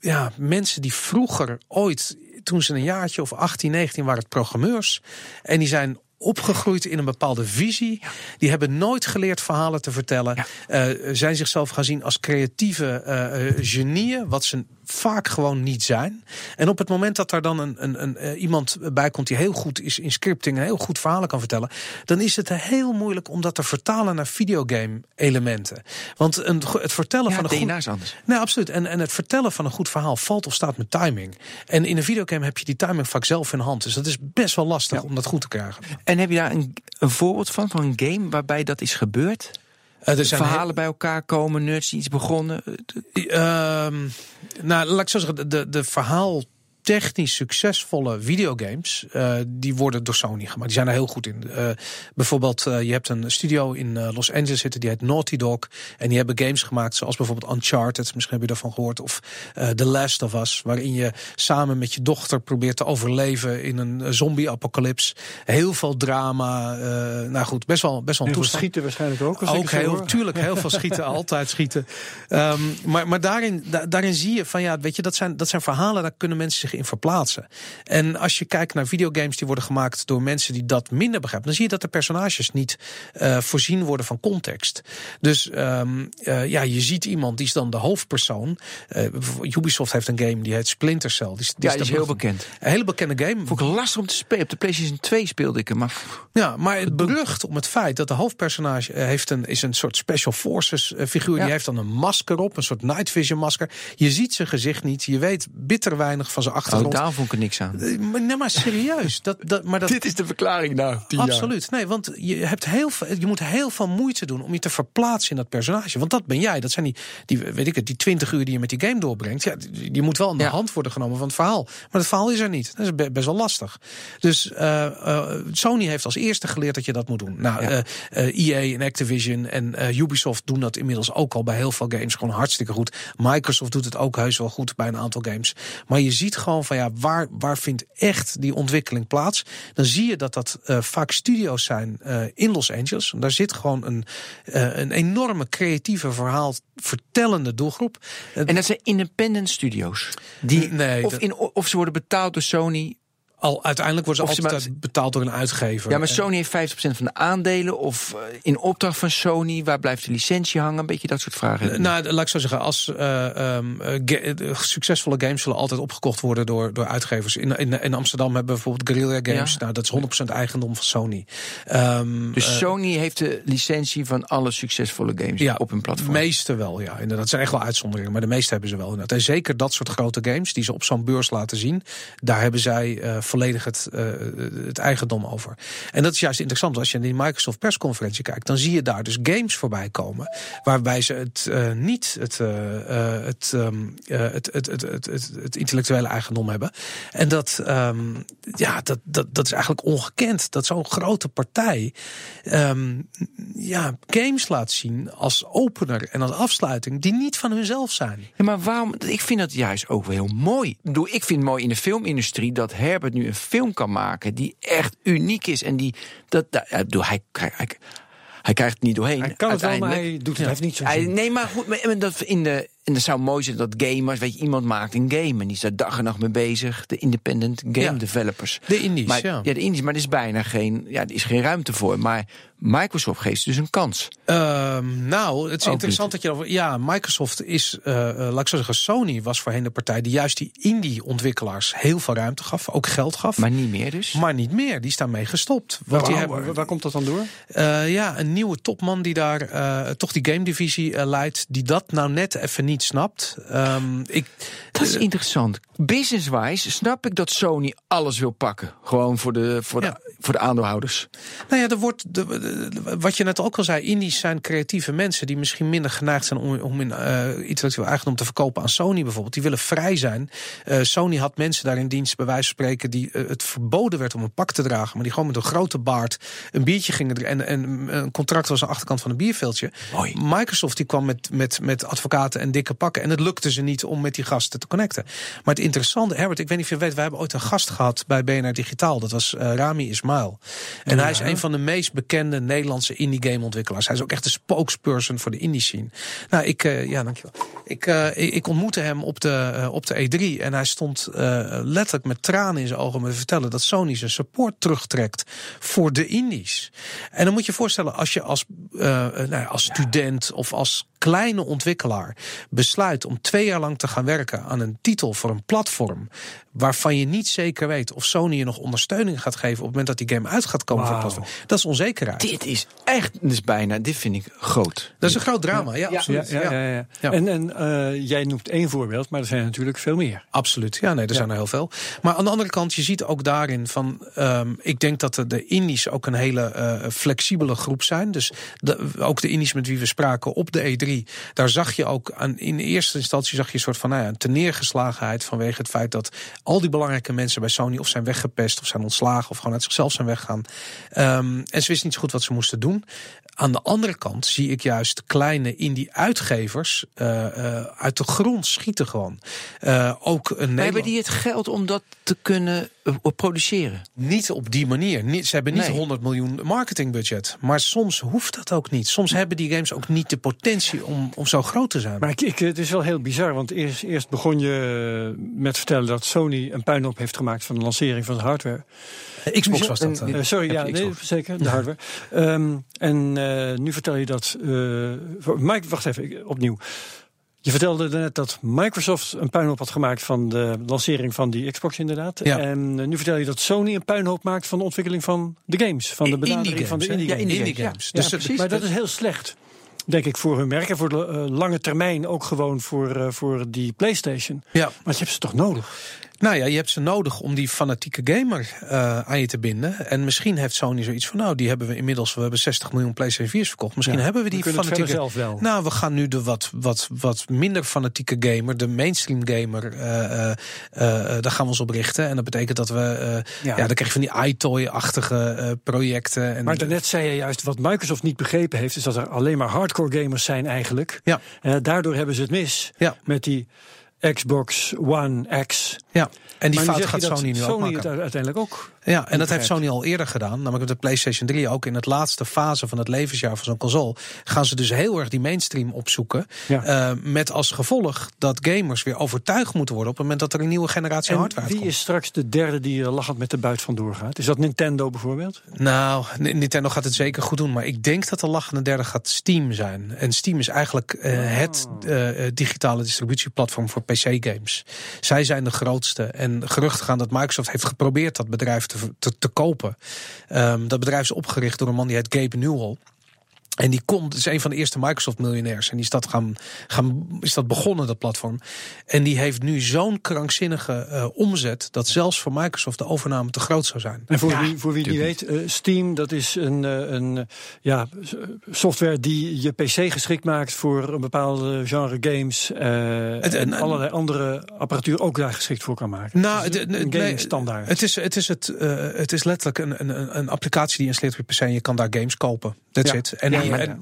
ja, mensen die vroeger ooit, toen ze een jaartje of 18, 19 waren, het programmeurs. En die zijn opgegroeid in een bepaalde visie. Die hebben nooit geleerd verhalen te vertellen. Eh, zijn zichzelf gaan zien als creatieve eh, eh, genieën, wat ze vaak gewoon niet zijn. En op het moment dat daar dan een, een, een, eh, iemand bij komt die heel goed is in scripting en heel goed verhalen kan vertellen, dan is het heel moeilijk om dat te vertalen naar videogame elementen. Want een, het vertellen Ja, van een goed, is anders. Nee, absoluut. En, en het vertellen van een goed verhaal valt of staat met timing. En in een videogame heb je die timing vaak zelf in hand. Dus dat is best wel lastig om dat goed te krijgen. En heb je daar een, een voorbeeld van, van een game waarbij dat is gebeurd? Eh, er zijn Verhalen bij elkaar komen, nerds die iets begonnen. Ehm, nou, laat ik zo zeggen, de, de verhaal technisch succesvolle videogames, uh, die worden door Sony gemaakt. Die zijn er heel goed in. Uh, bijvoorbeeld, uh, je hebt een studio in Los Angeles zitten, die heet Naughty Dog. En die hebben games gemaakt zoals bijvoorbeeld Uncharted, misschien heb je daarvan gehoord. Of The Last of Us, waarin je samen met je dochter probeert te overleven in een zombie-apocalyps. Heel veel drama. nou goed, best wel, best wel een toestand. schieten waarschijnlijk ook. Als ook heel, tuurlijk, heel veel schieten, altijd schieten. Um, maar, maar daarin, da, daarin zie je van ja, weet je, dat zijn, dat zijn verhalen, daar kunnen mensen zich in verplaatsen. En als je kijkt naar videogames die worden gemaakt door mensen die dat minder begrijpen, dan zie je dat de personages niet uh, voorzien worden van context. Dus um, uh, ja, je ziet iemand die is dan de hoofdpersoon. Uh, Ubisoft heeft een game die heet Splinter Cell. Die, die ja, is, die is heel bekend. Een hele bekende game. Vond ik lastig om te spelen. Op de PlayStation 2 speelde ik hem. Maar... Ja, maar het berucht om het feit dat de hoofdpersonage heeft een, is een soort special forces figuur. Ja. Die heeft dan een masker op, een soort night vision masker. Je ziet zijn gezicht niet. Je weet bitter weinig van zijn achtergrond. Oh, daar vond ik er niks aan. Eh, maar, nee, maar serieus. Dat, dat, maar dat, Dit is de verklaring nou. Absoluut. Nee, want je, hebt heel veel, je moet heel veel moeite doen om je te verplaatsen in dat personage. Want dat ben jij. Dat zijn die, die weet ik het, die twintig uur die je met die game doorbrengt. Ja, die, moet wel in de hand worden genomen van het verhaal. Maar het verhaal is er niet. Dat is best wel lastig. Dus uh, uh, Sony heeft als eerste geleerd dat je dat moet doen. Nou, ja. EA e en Activision en Ubisoft doen dat inmiddels ook al bij heel veel games gewoon hartstikke goed. Microsoft doet het ook heus wel goed bij een aantal games. Maar je ziet gewoon van ja, waar, waar vindt echt die ontwikkeling plaats? Dan zie je dat dat uh, vaak studio's zijn uh, in Los Angeles. Daar zit gewoon een, uh, een enorme creatieve verhaal vertellende doelgroep. En dat zijn independent studio's. Die, nee, of, in, of ze worden betaald door Sony al uiteindelijk worden ze altijd betaald door een uitgever. Ja, maar Sony heeft 50% van de aandelen. Of eh, in opdracht van Sony, waar blijft de licentie hangen? Een beetje dat soort vragen. Nou, laat ik zo zeggen. Als uh, um, succesvolle games zullen altijd opgekocht worden door, door uitgevers. In, in, in Amsterdam hebben we bijvoorbeeld Guerrilla Games. Ja. Nou, dat is 100% eigendom van Sony. Um, dus Sony heeft de licentie van alle succesvolle games ja, op hun platform? De meeste wel, ja. Inderdaad. Dat zijn echt wel uitzonderingen. Maar de meeste hebben ze wel. Inderdaad. En zeker dat soort grote games die ze op zo'n beurs laten zien. Daar hebben zij volledig het, uh, het eigendom over. En dat is juist interessant. Als je naar die Microsoft persconferentie kijkt, dan zie je daar dus games voorbij komen. Waarbij ze het uh, niet het, uh, het, het, het, het, intellectuele eigendom hebben. En dat, um, ja, dat, dat, dat is eigenlijk ongekend. Dat zo'n grote partij um, ja, games laat zien als opener en als afsluiting die niet van hunzelf zijn. Ja, maar waarom? Ik vind dat juist ook wel heel mooi. Ik vind het mooi in de filmindustrie dat Herbert nu een film kan maken die echt uniek is. En die, dat, dat hij, hij, hij, hij krijgt het niet doorheen. Hij kan het wel, maar hij doet het heeft niet zo. Nee, maar goed, maar, dat in de en dat zou mooi zijn dat gamers, weet je, iemand maakt een game en die is daar dag en nacht mee bezig. De independent game developers. De indies, maar, ja. ja. de indies, maar er is bijna geen, ja, er is geen ruimte voor. Maar Microsoft geeft dus een kans. Um, nou, het is Ook interessant niet. dat je ja, Microsoft is, uh, laat ik zo zeggen, Sony was voorheen de partij die juist die indie-ontwikkelaars heel veel ruimte gaf, ook geld gaf. Maar niet meer dus? Maar niet meer, die staan mee gestopt. Want waar, die hebben, waar komt dat dan door? Uh, ja, een nieuwe topman die daar uh, toch die game divisie leidt, die dat nou net even niet snapt. Um, ik, dat is interessant. Business-wise snap ik dat Sony alles wil pakken. Gewoon voor de, voor de, voor de aandeelhouders. Nou ja, er wordt, de, wat je net ook al zei, Indies zijn creatieve mensen die misschien minder geneigd zijn om, om in uh, intellectueel eigendom te verkopen aan Sony bijvoorbeeld. Die willen vrij zijn. Uh, Sony had mensen daar in dienst, bij wijze van spreken, die uh, het verboden werd om een pak te dragen, maar die gewoon met een grote baard een biertje gingen en, en een contract was aan de achterkant van een bierveeltje. Mooi. Microsoft die kwam met, met, met advocaten en dikke pakken en het lukte ze niet om met die gasten te connecten. Maar het interessante, Herbert, ik weet niet of je weet, wij hebben ooit een gast gehad bij BNR Digitaal. Dat was uh, Rami Ismail. En ja. hij is een van de meest bekende Nederlandse indie game ontwikkelaars. Hij is ook echt de spokesperson voor de indie scene. Nou, ik, uh, ja, dankjewel. Ik, uh, ik ontmoette hem op de, op de E3 en hij stond letterlijk met tranen in zijn ogen om me te vertellen dat Sony zijn support terugtrekt voor de indies. En dan moet je je voorstellen, als je als, nou, als student of als kleine ontwikkelaar besluit om twee jaar lang te gaan werken aan een titel voor een platform waarvan je niet zeker weet of Sony je nog ondersteuning gaat geven op het moment dat die game uit gaat komen wow. voor het platform. Dat is onzekerheid. Dit is echt, dus bijna, dit vind ik groot. Dat is een groot drama, ja, ja absoluut. Ja, ja, ja En, en uh, jij noemt één voorbeeld, maar er zijn natuurlijk veel meer. Absoluut, ja, nee, er zijn er heel veel. Maar aan de andere kant, je ziet ook daarin van, um, ik denk dat de, de Indies ook een hele uh, flexibele groep zijn. Dus de, ook de Indies met wie we spraken op de E3 3. Daar zag je ook aan, in eerste instantie zag je een soort van nou ja, teneergeslagenheid vanwege het feit dat al die belangrijke mensen bij Sony of zijn weggepest of zijn ontslagen of gewoon uit zichzelf zijn weggaan. Um, en ze wisten niet zo goed wat ze moesten doen. Aan de andere kant zie ik juist kleine indie-uitgevers uh, uh, uit de grond schieten gewoon. Uh, ook een maar hebben die het geld om dat te kunnen produceren? Niet op die manier. Niet, ze hebben niet nee. 100 miljoen marketingbudget. Maar soms hoeft dat ook niet. Soms hebben die games ook niet de potentie om, om zo groot te zijn. Maar ik, ik, het is wel heel bizar, want eerst, eerst begon je met vertellen dat Sony een puinhoop heeft gemaakt van de lancering van de hardware. Xbox was dat. Uh, sorry, ja, nee, zeker, de hardware. Um, en uh, nu vertel je dat. Uh, Mike, wacht even, opnieuw. Je vertelde net dat Microsoft een puinhoop had gemaakt van de lancering van die Xbox, inderdaad. Ja. En nu vertel je dat Sony een puinhoop maakt van de ontwikkeling van de games. Van de benadering van de indie games. Ja, indie games. Ja, dus. Maar dat is heel slecht denk ik, voor hun merk. En voor de uh, lange termijn ook gewoon voor, uh, voor die PlayStation. Ja. Maar je hebt ze toch nodig? Nou ja, je hebt ze nodig om die fanatieke gamer uh, aan je te binden. En misschien heeft Sony zoiets van, nou, die hebben we inmiddels, we hebben 60 miljoen PlayStation 4's verkocht. Misschien ja, hebben we die we fanatieke. zelf wel. Nou, we gaan nu de wat, wat, wat minder fanatieke gamer, de mainstream gamer, uh, uh, daar gaan we ons op richten. En dat betekent dat we, ja. ja, dan krijg je van die iToy-achtige projecten. En maar daarnet zei je juist, wat Microsoft niet begrepen heeft, is dat er alleen maar hardcore gamers zijn eigenlijk. Ja. daardoor hebben ze het mis ja. met die Xbox One X. Ja, en die maar fout gaat Sony nu Sony ook maken. het uiteindelijk ook. Ja, en dat heeft Sony al eerder gedaan. Namelijk met de PlayStation 3 ook in het laatste fase van het levensjaar van zo'n console. Gaan ze dus heel erg die mainstream opzoeken. Ja. Uh, met als gevolg dat gamers weer overtuigd moeten worden op het moment dat er een nieuwe generatie en hardware wie komt. is straks de derde die er lachend met de buit vandoor gaat? Is dat Nintendo bijvoorbeeld? Nou, Nintendo gaat het zeker goed doen. Maar ik denk dat de lachende derde gaat Steam zijn. En Steam is eigenlijk uh, oh. het digitale distributieplatform voor PC-games. Zij zijn de grootste. En geruchten gaan dat Microsoft heeft geprobeerd dat bedrijf te te, te kopen. Um, dat bedrijf is opgericht door een man die heet Gabe Newell. En die komt, is een van de eerste Microsoft-miljonairs. En die is dat, gaan, gaan, is dat begonnen, dat platform. En die heeft nu zo'n krankzinnige uh, omzet. dat zelfs voor Microsoft de overname te groot zou zijn. En voor ja, wie, voor wie niet weet, uh, Steam, dat is een, uh, een ja, software die je PC geschikt maakt voor een bepaalde genre games. Het, en, en allerlei andere apparatuur ook daar geschikt voor kan maken. Nou, het is een, een gaming standaard. Het is, het, is het, het is letterlijk een, een, een applicatie die installeert op je PC en je kan daar games kopen. That's it. En en,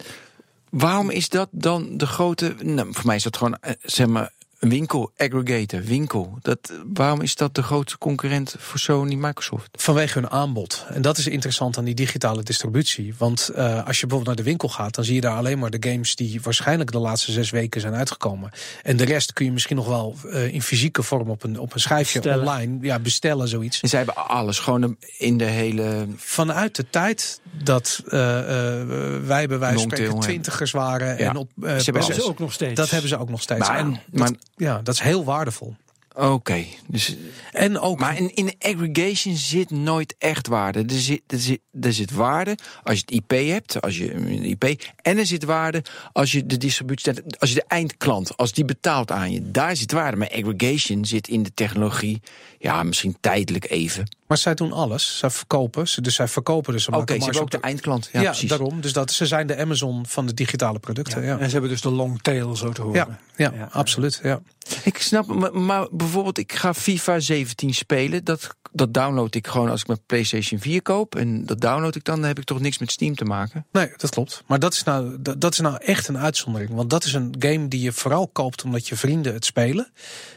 waarom is dat dan de grote. Nou, voor mij is dat gewoon, zeg maar, winkel, aggregator, winkel. Dat, waarom is dat de grootste concurrent voor Sony Microsoft? Vanwege hun aanbod. En dat is interessant aan die digitale distributie. Want uh, als je bijvoorbeeld naar de winkel gaat, dan zie je daar alleen maar de games die waarschijnlijk de laatste zes weken zijn uitgekomen. En de rest kun je misschien nog wel uh, in fysieke vorm op een, op een schijfje bestellen. online ja, bestellen, zoiets. En zij hebben alles gewoon in de hele. Vanuit de tijd dat uh, wij bij wijze van spreken twintigers waren. Ja. En op, ze hebben ze ook nog steeds. Dat hebben ze ook nog steeds. Maar, en maar, dat, ja, dat is heel waardevol. Oké, okay, dus en ook. Maar in, in aggregation zit nooit echt waarde. Er zit, er, zit, er zit waarde als je het IP hebt, als je een IP. En er zit waarde als je de distributie, als je de eindklant, als die betaalt aan je. Daar zit waarde. Maar aggregation zit in de technologie, ja, misschien tijdelijk even. Maar zij doen alles. Zij verkopen. Dus zij verkopen dus. Oké, okay, ze hebben ook de eindklant. Ja, ja precies. daarom. Dus dat, ze zijn de Amazon van de digitale producten. Ja. ja. En ze hebben dus de long tail, zo te horen. Ja, ja, ja absoluut. Ja. Ik snap, maar, maar, bijvoorbeeld, ik ga FIFA 17 spelen. Dat, dat download ik gewoon als ik mijn PlayStation 4 koop. En dat download ik dan, dan heb ik toch niks met Steam te maken. Nee, dat klopt. Maar dat is nou, dat, dat is nou echt een uitzondering. Want dat is een game die je vooral koopt omdat je vrienden het spelen.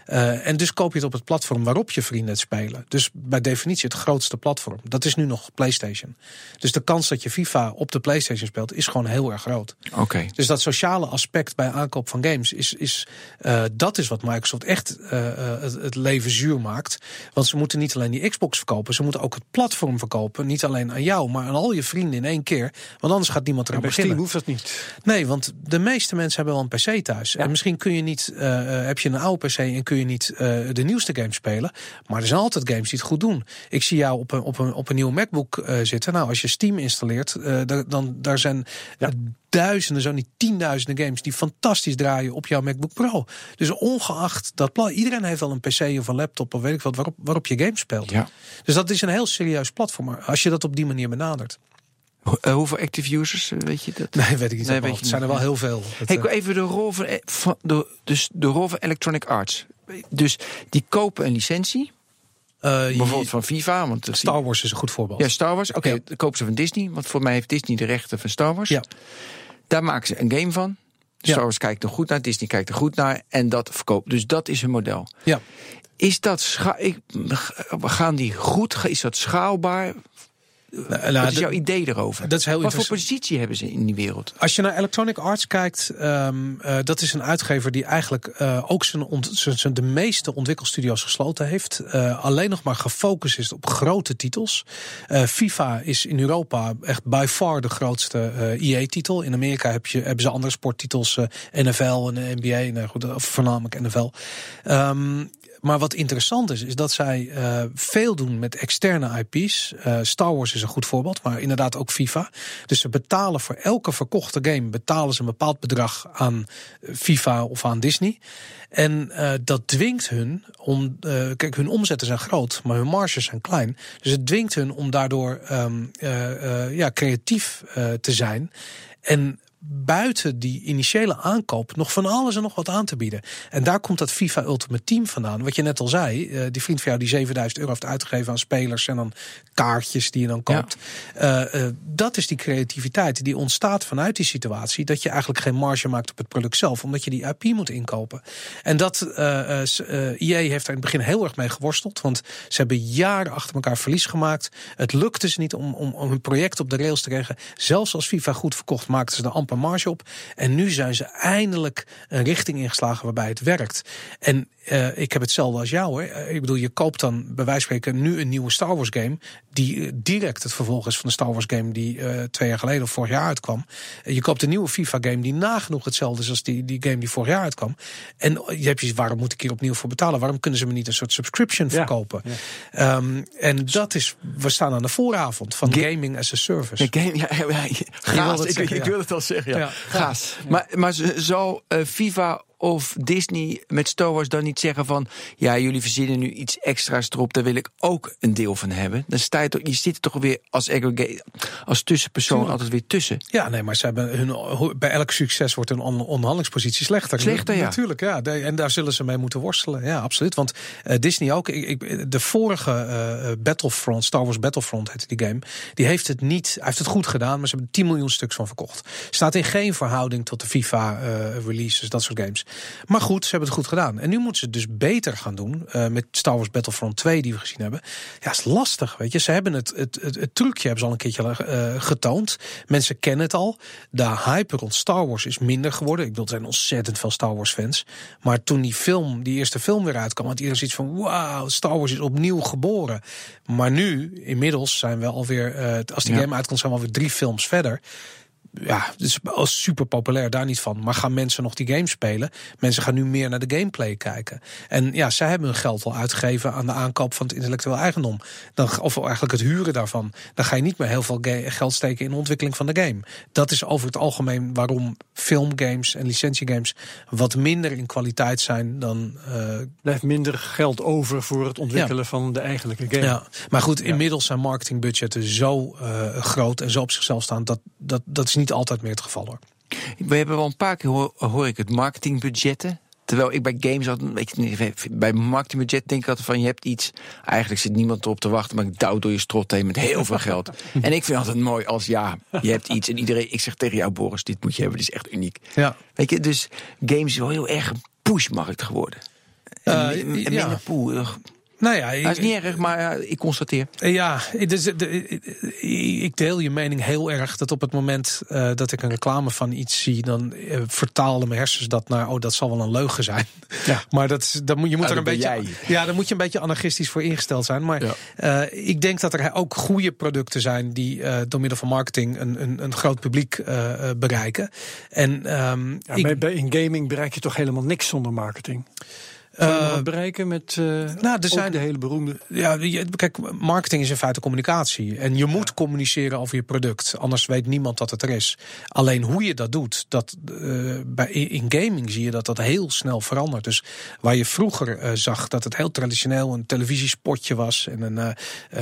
Uh, en dus koop je het op het platform waarop je vrienden het spelen. Dus bij definitie het grootste platform. Dat is nu nog PlayStation. Dus de kans dat je FIFA op de PlayStation speelt is gewoon heel erg groot. Oké. Okay. Dus dat sociale aspect bij aankoop van games is, is uh, dat is wat Microsoft echt uh, het, het leven zuur maakt. Want ze moeten niet alleen die Xbox verkopen, ze moeten ook het platform verkopen. Niet alleen aan jou, maar aan al je vrienden in één keer. Want anders gaat niemand eraan bij beginnen. Steam hoeft dat niet. Nee, want de meeste mensen hebben wel een PC thuis. Ja. En misschien kun je niet, uh, heb je een oude PC en kun je niet uh, de nieuwste games spelen. Maar er zijn altijd games die het goed doen. Ik zie jou op een, op een, op een nieuwe MacBook uh, zitten. Nou, als je Steam installeert, uh, dan daar zijn ja. duizenden, zo niet tienduizenden games die fantastisch draaien op jouw MacBook Pro. Dus ongeacht dat plan, iedereen heeft wel een PC of een laptop of weet ik wat waarop, waarop je games speelt. Ja. Dus dat is een heel serieus platform als je dat op die manier benadert. Eh, hoeveel active users, eh, weet je dat? Nee, weet ik niet. Nee, weet je het zijn er wel heel veel. Hey, eh, even de rol van, eh, van de, dus de rol van Electronic Arts. Dus die kopen een licentie, eh, bijvoorbeeld van FIFA. Want Star Wars is een goed voorbeeld. Ja, Star Wars. Oké, Ja. dan kopen ze van Disney. Want voor mij heeft Disney de rechten van Star Wars. Ja. Daar maken ze een game van. Ja. Star Wars kijkt er goed naar, Disney kijkt er goed naar. En dat verkoopt. Dus dat is hun model. ja. Is dat gaan die goed? Is dat schaalbaar? Nou, Wat nou, is jouw idee erover? dat is heel Wat voor positie hebben ze in die wereld? Als je naar Electronic Arts kijkt, ehm, eh, dat is een uitgever die eigenlijk eh, ook zijn, ont- zijn, zijn de meeste ontwikkelstudio's gesloten heeft. Eh, alleen nog maar gefocust is op grote titels. Eh, FIFA is in Europa echt by far de grootste eh EA-titel. In Amerika heb je, hebben ze andere sporttitels, eh, NFL en NBA, nou goed, voornamelijk NFL. Ehm, maar wat interessant is, is dat zij eh, veel doen met externe IP's. Eh, Star Wars is een goed voorbeeld, maar inderdaad ook FIFA. Dus ze betalen voor elke verkochte game betalen ze een bepaald bedrag aan eh, FIFA of aan Disney. En dat dwingt hun om. kijk, hun omzetten zijn groot, maar hun marges zijn klein. Dus het dwingt hun om daardoor ehm, eh, eh, ja, creatief te zijn. En buiten die initiële aankoop nog van alles en nog wat aan te bieden. En daar komt dat FIFA Ultimate Team vandaan. Wat je net al zei, eh, die vriend van jou die 7000 euro heeft uitgegeven aan spelers en dan kaartjes die je dan koopt. Eh, eh, dat is die creativiteit die ontstaat vanuit die situatie. Dat je eigenlijk geen marge maakt op het product zelf, omdat je die IP moet inkopen. En dat EA heeft er in het begin heel erg mee geworsteld. Want ze hebben jaren achter elkaar verlies gemaakt. Het lukte ze niet om, om, om hun project op de rails te krijgen. Zelfs als FIFA goed verkocht, maakten ze er amper marge op. En nu zijn ze eindelijk een richting ingeslagen waarbij het werkt. En eh, ik heb hetzelfde als jou hoor. Eh, Ik bedoel, je koopt dan bij wijze van spreken nu een nieuwe Star Wars game. Die eh, direct het vervolg is van de Star Wars game die twee jaar geleden of vorig jaar uitkwam. Je koopt een nieuwe FIFA game die nagenoeg hetzelfde is als die, die game die vorig jaar uitkwam. En je hebt je, waarom moet ik hier opnieuw voor betalen? Waarom kunnen ze me niet een soort subscription Ja, verkopen? Ehm, en dat is, we staan aan de vooravond van Ga- gaming as a service. Game, ja, ja, ja, ik, zeggen, ik ja. wil het al zeggen. Ja. Gaas. Maar, maar z- zal eh, FIFA of Disney met Star Wars dan niet zeggen van... ja, jullie verzinnen nu iets extra's erop, daar wil ik ook een deel van hebben. Dan sta je toch, je zit er toch weer als als tussenpersoon Tuurlijk. altijd weer tussen. Ja, nee, maar ze hebben hun, bij elk succes wordt hun on- onderhandelingspositie slechter. Slechter, ja. Natuurlijk, ja. En daar zullen ze mee moeten worstelen. Ja, absoluut. Want eh, Disney ook. Ik, de vorige eh, Battlefront, Star Wars Battlefront heette die game. Die heeft het niet, hij heeft het goed gedaan, maar ze hebben 10 miljoen stuks van verkocht. Staat in geen verhouding tot de FIFA eh, releases, dat soort games. Maar goed, ze hebben het goed gedaan. En nu moeten ze het dus beter gaan doen uh, met Star Wars Battlefront 2 die we gezien hebben. Ja, is lastig, weet je. Ze hebben het, het, het, het trucje hebben ze al een keertje uh, getoond. Mensen kennen het al. De hype rond Star Wars is minder geworden. Ik bedoel, er zijn ontzettend veel Star Wars fans. Maar toen die film, die eerste film weer uitkwam, had iedereen zoiets van: wauw, Star Wars is opnieuw geboren. Maar nu, inmiddels, zijn we alweer, uh, als die ja. game uitkomt, zijn we alweer drie films verder ja, is super populair, daar niet van. Maar gaan mensen nog die game spelen? Mensen gaan nu meer naar de gameplay kijken. En ja, zij hebben hun geld al uitgegeven aan de aankoop van het intellectueel eigendom. Dan, of eigenlijk het huren daarvan. Dan ga je niet meer heel veel geld steken in de ontwikkeling van de game. Dat is over het algemeen waarom filmgames en licentiegames wat minder in kwaliteit zijn dan. Uh, Blijft minder geld over voor het ontwikkelen ja. van de eigenlijke game. Ja, maar goed, inmiddels zijn marketingbudgetten zo uh, groot en zo op zichzelf staan. Dat, dat, dat is niet altijd meer het geval hoor. We hebben wel een paar keer hoor, hoor ik het marketingbudgetten. Terwijl ik bij games altijd, weet bij marketingbudget denk ik altijd van je hebt iets. Eigenlijk zit niemand erop te wachten, maar ik douw door je strot heen met heel veel geld. en ik vind altijd mooi als ja, je hebt iets en iedereen. Ik zeg tegen jou, Boris, dit moet je hebben, dit is echt uniek. Ja. Weet je, dus games is wel heel erg een pushmarkt geworden. En, Uh, en minder ja. Nou ja, dat is niet erg, maar ik constateer. Ja, dus, de, ik deel je mening heel erg dat op het moment uh, dat ik een reclame van iets zie, dan uh, vertalen mijn hersens dat naar, oh, dat zal wel een leugen zijn. Ja. maar dat, dat moet, je moet ja, er een beetje, jij. ja, dan moet je een beetje anarchistisch voor ingesteld zijn. Maar ja. uh, ik denk dat er ook goede producten zijn die door middel van marketing een, een, een groot publiek bereiken. En um, ja, ik, bij, in gaming bereik je toch helemaal niks zonder marketing. Eh, wat bereiken met eh nou, er zijn de hele beroemde... Ja, kijk, marketing is in feite communicatie. En je moet communiceren over je product. Anders weet niemand dat het er is. Alleen hoe je dat doet, dat, eh, bij, in in gaming zie je dat dat heel snel verandert. Dus waar je vroeger zag dat het heel traditioneel een televisiespotje was. En een,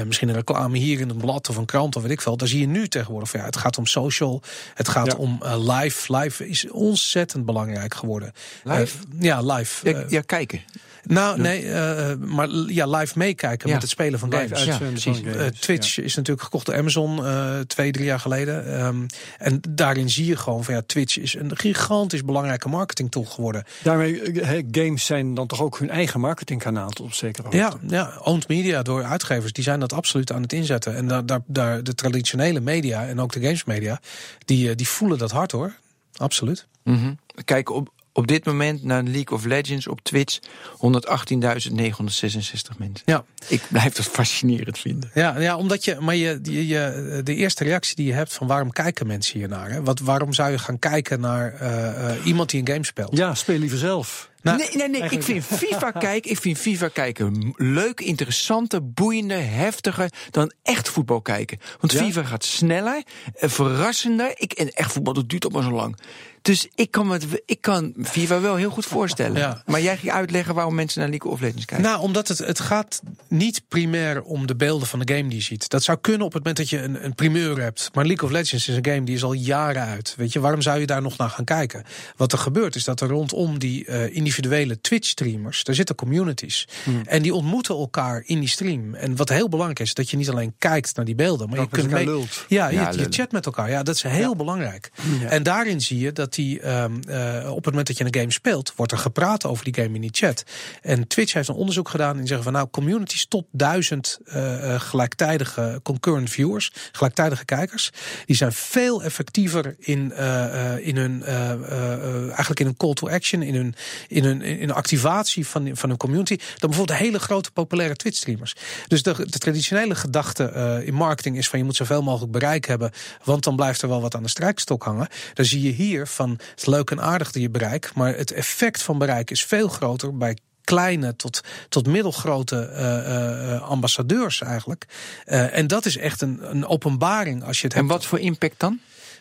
misschien een reclame hier in een blad of een krant of weet ik veel. Daar zie je nu tegenwoordig van ja, het gaat om social. Het gaat Ja. om live. Live is ontzettend belangrijk geworden. Live? Ja, live. Ja, ja, kijken. Nou, nee, eh, maar ja, live meekijken Ja. met het spelen van Live games. van games, Eh, Twitch is natuurlijk gekocht door Amazon eh, twee, drie jaar geleden. Ehm, en daarin zie je gewoon van ja, Twitch is een gigantisch belangrijke marketingtool geworden. Daarmee, eh, hè, games zijn dan toch ook hun eigen marketingkanaal tot op zekere hoogte. Ja, ja, owned media door uitgevers, die zijn dat absoluut aan het inzetten. En daar, daar, daar de traditionele media en ook de gamesmedia, die, eh, die voelen dat hard hoor. Absoluut. Mhm. Kijk op, op dit moment naar League of Legends op Twitch. 118.966 mensen. Ja. Ik blijf dat fascinerend vinden. Ja, ja omdat je, maar je, je, je- de eerste reactie die je hebt van waarom kijken mensen hiernaar? Hè? Wat, waarom zou je gaan kijken naar eh, eh, iemand die een game speelt? Ja, speel liever zelf. Nou, nee, nee, nee. Ik vind FIFA kijken, ik vind FIFA kijken leuk, interessanter, boeiender, heftiger dan echt voetbal kijken. Want Ja? FIFA gaat sneller, eh, verrassender. Ik, en echt voetbal, dat duurt allemaal zo lang. Dus ik kan, het- ik kan FIFA wel heel goed voorstellen. Ja. Maar jij ging uitleggen waarom mensen naar League of Legends kijken. Nou, omdat het, het gaat niet primair om de beelden van de game die je ziet. Dat zou kunnen op het moment dat je een, een primeur hebt. Maar League of Legends is een game die is al jaren uit. Weet je, waarom zou je daar nog naar gaan kijken? Wat er gebeurt is dat er rondom die eh, individuele Twitch-streamers, daar zitten communities. Hmm. En die ontmoeten elkaar in die stream. En wat heel belangrijk is, dat je niet alleen kijkt naar die beelden, maar Ook je kunt mee. lult. Ja, je, Ja, je lullen. chat met elkaar. Ja, dat is heel belangrijk. Ja. En daarin zie je dat die ehm, eh, op het moment dat je een game speelt, wordt er gepraat over die game in die chat. En Twitch heeft een onderzoek gedaan en die zeggen van nou, communities tot duizend eh, eh, gelijktijdige concurrent viewers, gelijktijdige kijkers, die zijn veel effectiever in, eh, eh, in hun eh, eh, eh, eigenlijk in een call to action, in hun, in hun in de activatie van, van hun community, dan bijvoorbeeld hele grote populaire Twitch streamers. Dus de, de traditionele gedachte eh, in marketing is van je moet zoveel mogelijk bereik hebben, want dan blijft er wel wat aan de strijkstok hangen. Dan zie je hier van het is leuk en aardig dat je bereik, maar het effect van bereik is veel groter bij kleine tot, tot middelgrote eh, eh, ambassadeurs eigenlijk. En dat is echt een, een openbaring als je het en hebt. wat voor impact dan?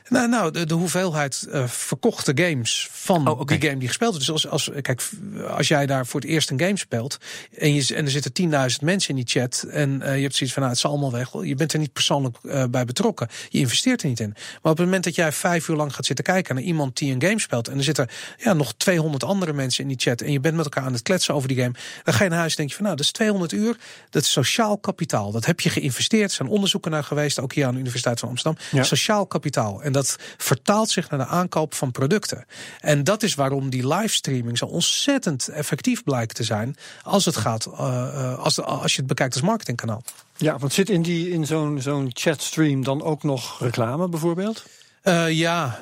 Nou, nou de, de hoeveelheid eh, verkochte games van Oh, die game die gespeeld wordt. Dus als, als, kijk, als jij daar voor het eerst een game speelt. en, je, en er zitten 10.000 mensen in die chat. en eh, je hebt zoiets van, nou, het is allemaal weg. Je bent er niet persoonlijk eh, bij betrokken. Je investeert er niet in. Maar op het moment dat jij vijf uur lang gaat zitten kijken naar iemand die een game speelt. en er zitten ja, nog 200 andere mensen in die chat. en je bent met elkaar aan het kletsen over die game. dan ga je naar huis en denk je van, nou, dat is 200 uur. Dat is sociaal kapitaal. Dat heb je geïnvesteerd. Er zijn onderzoeken naar geweest. ook hier aan de Universiteit van Amsterdam. Ja. Sociaal kapitaal. En dat vertaalt zich naar de aankoop van producten. En dat is waarom die livestreaming zo ontzettend effectief blijkt te zijn. als het gaat, eh, eh, als, als je het bekijkt als marketingkanaal. Ja, want zit in, die, in zo'n zo'n chatstream dan ook nog reclame bijvoorbeeld? Eh, ja,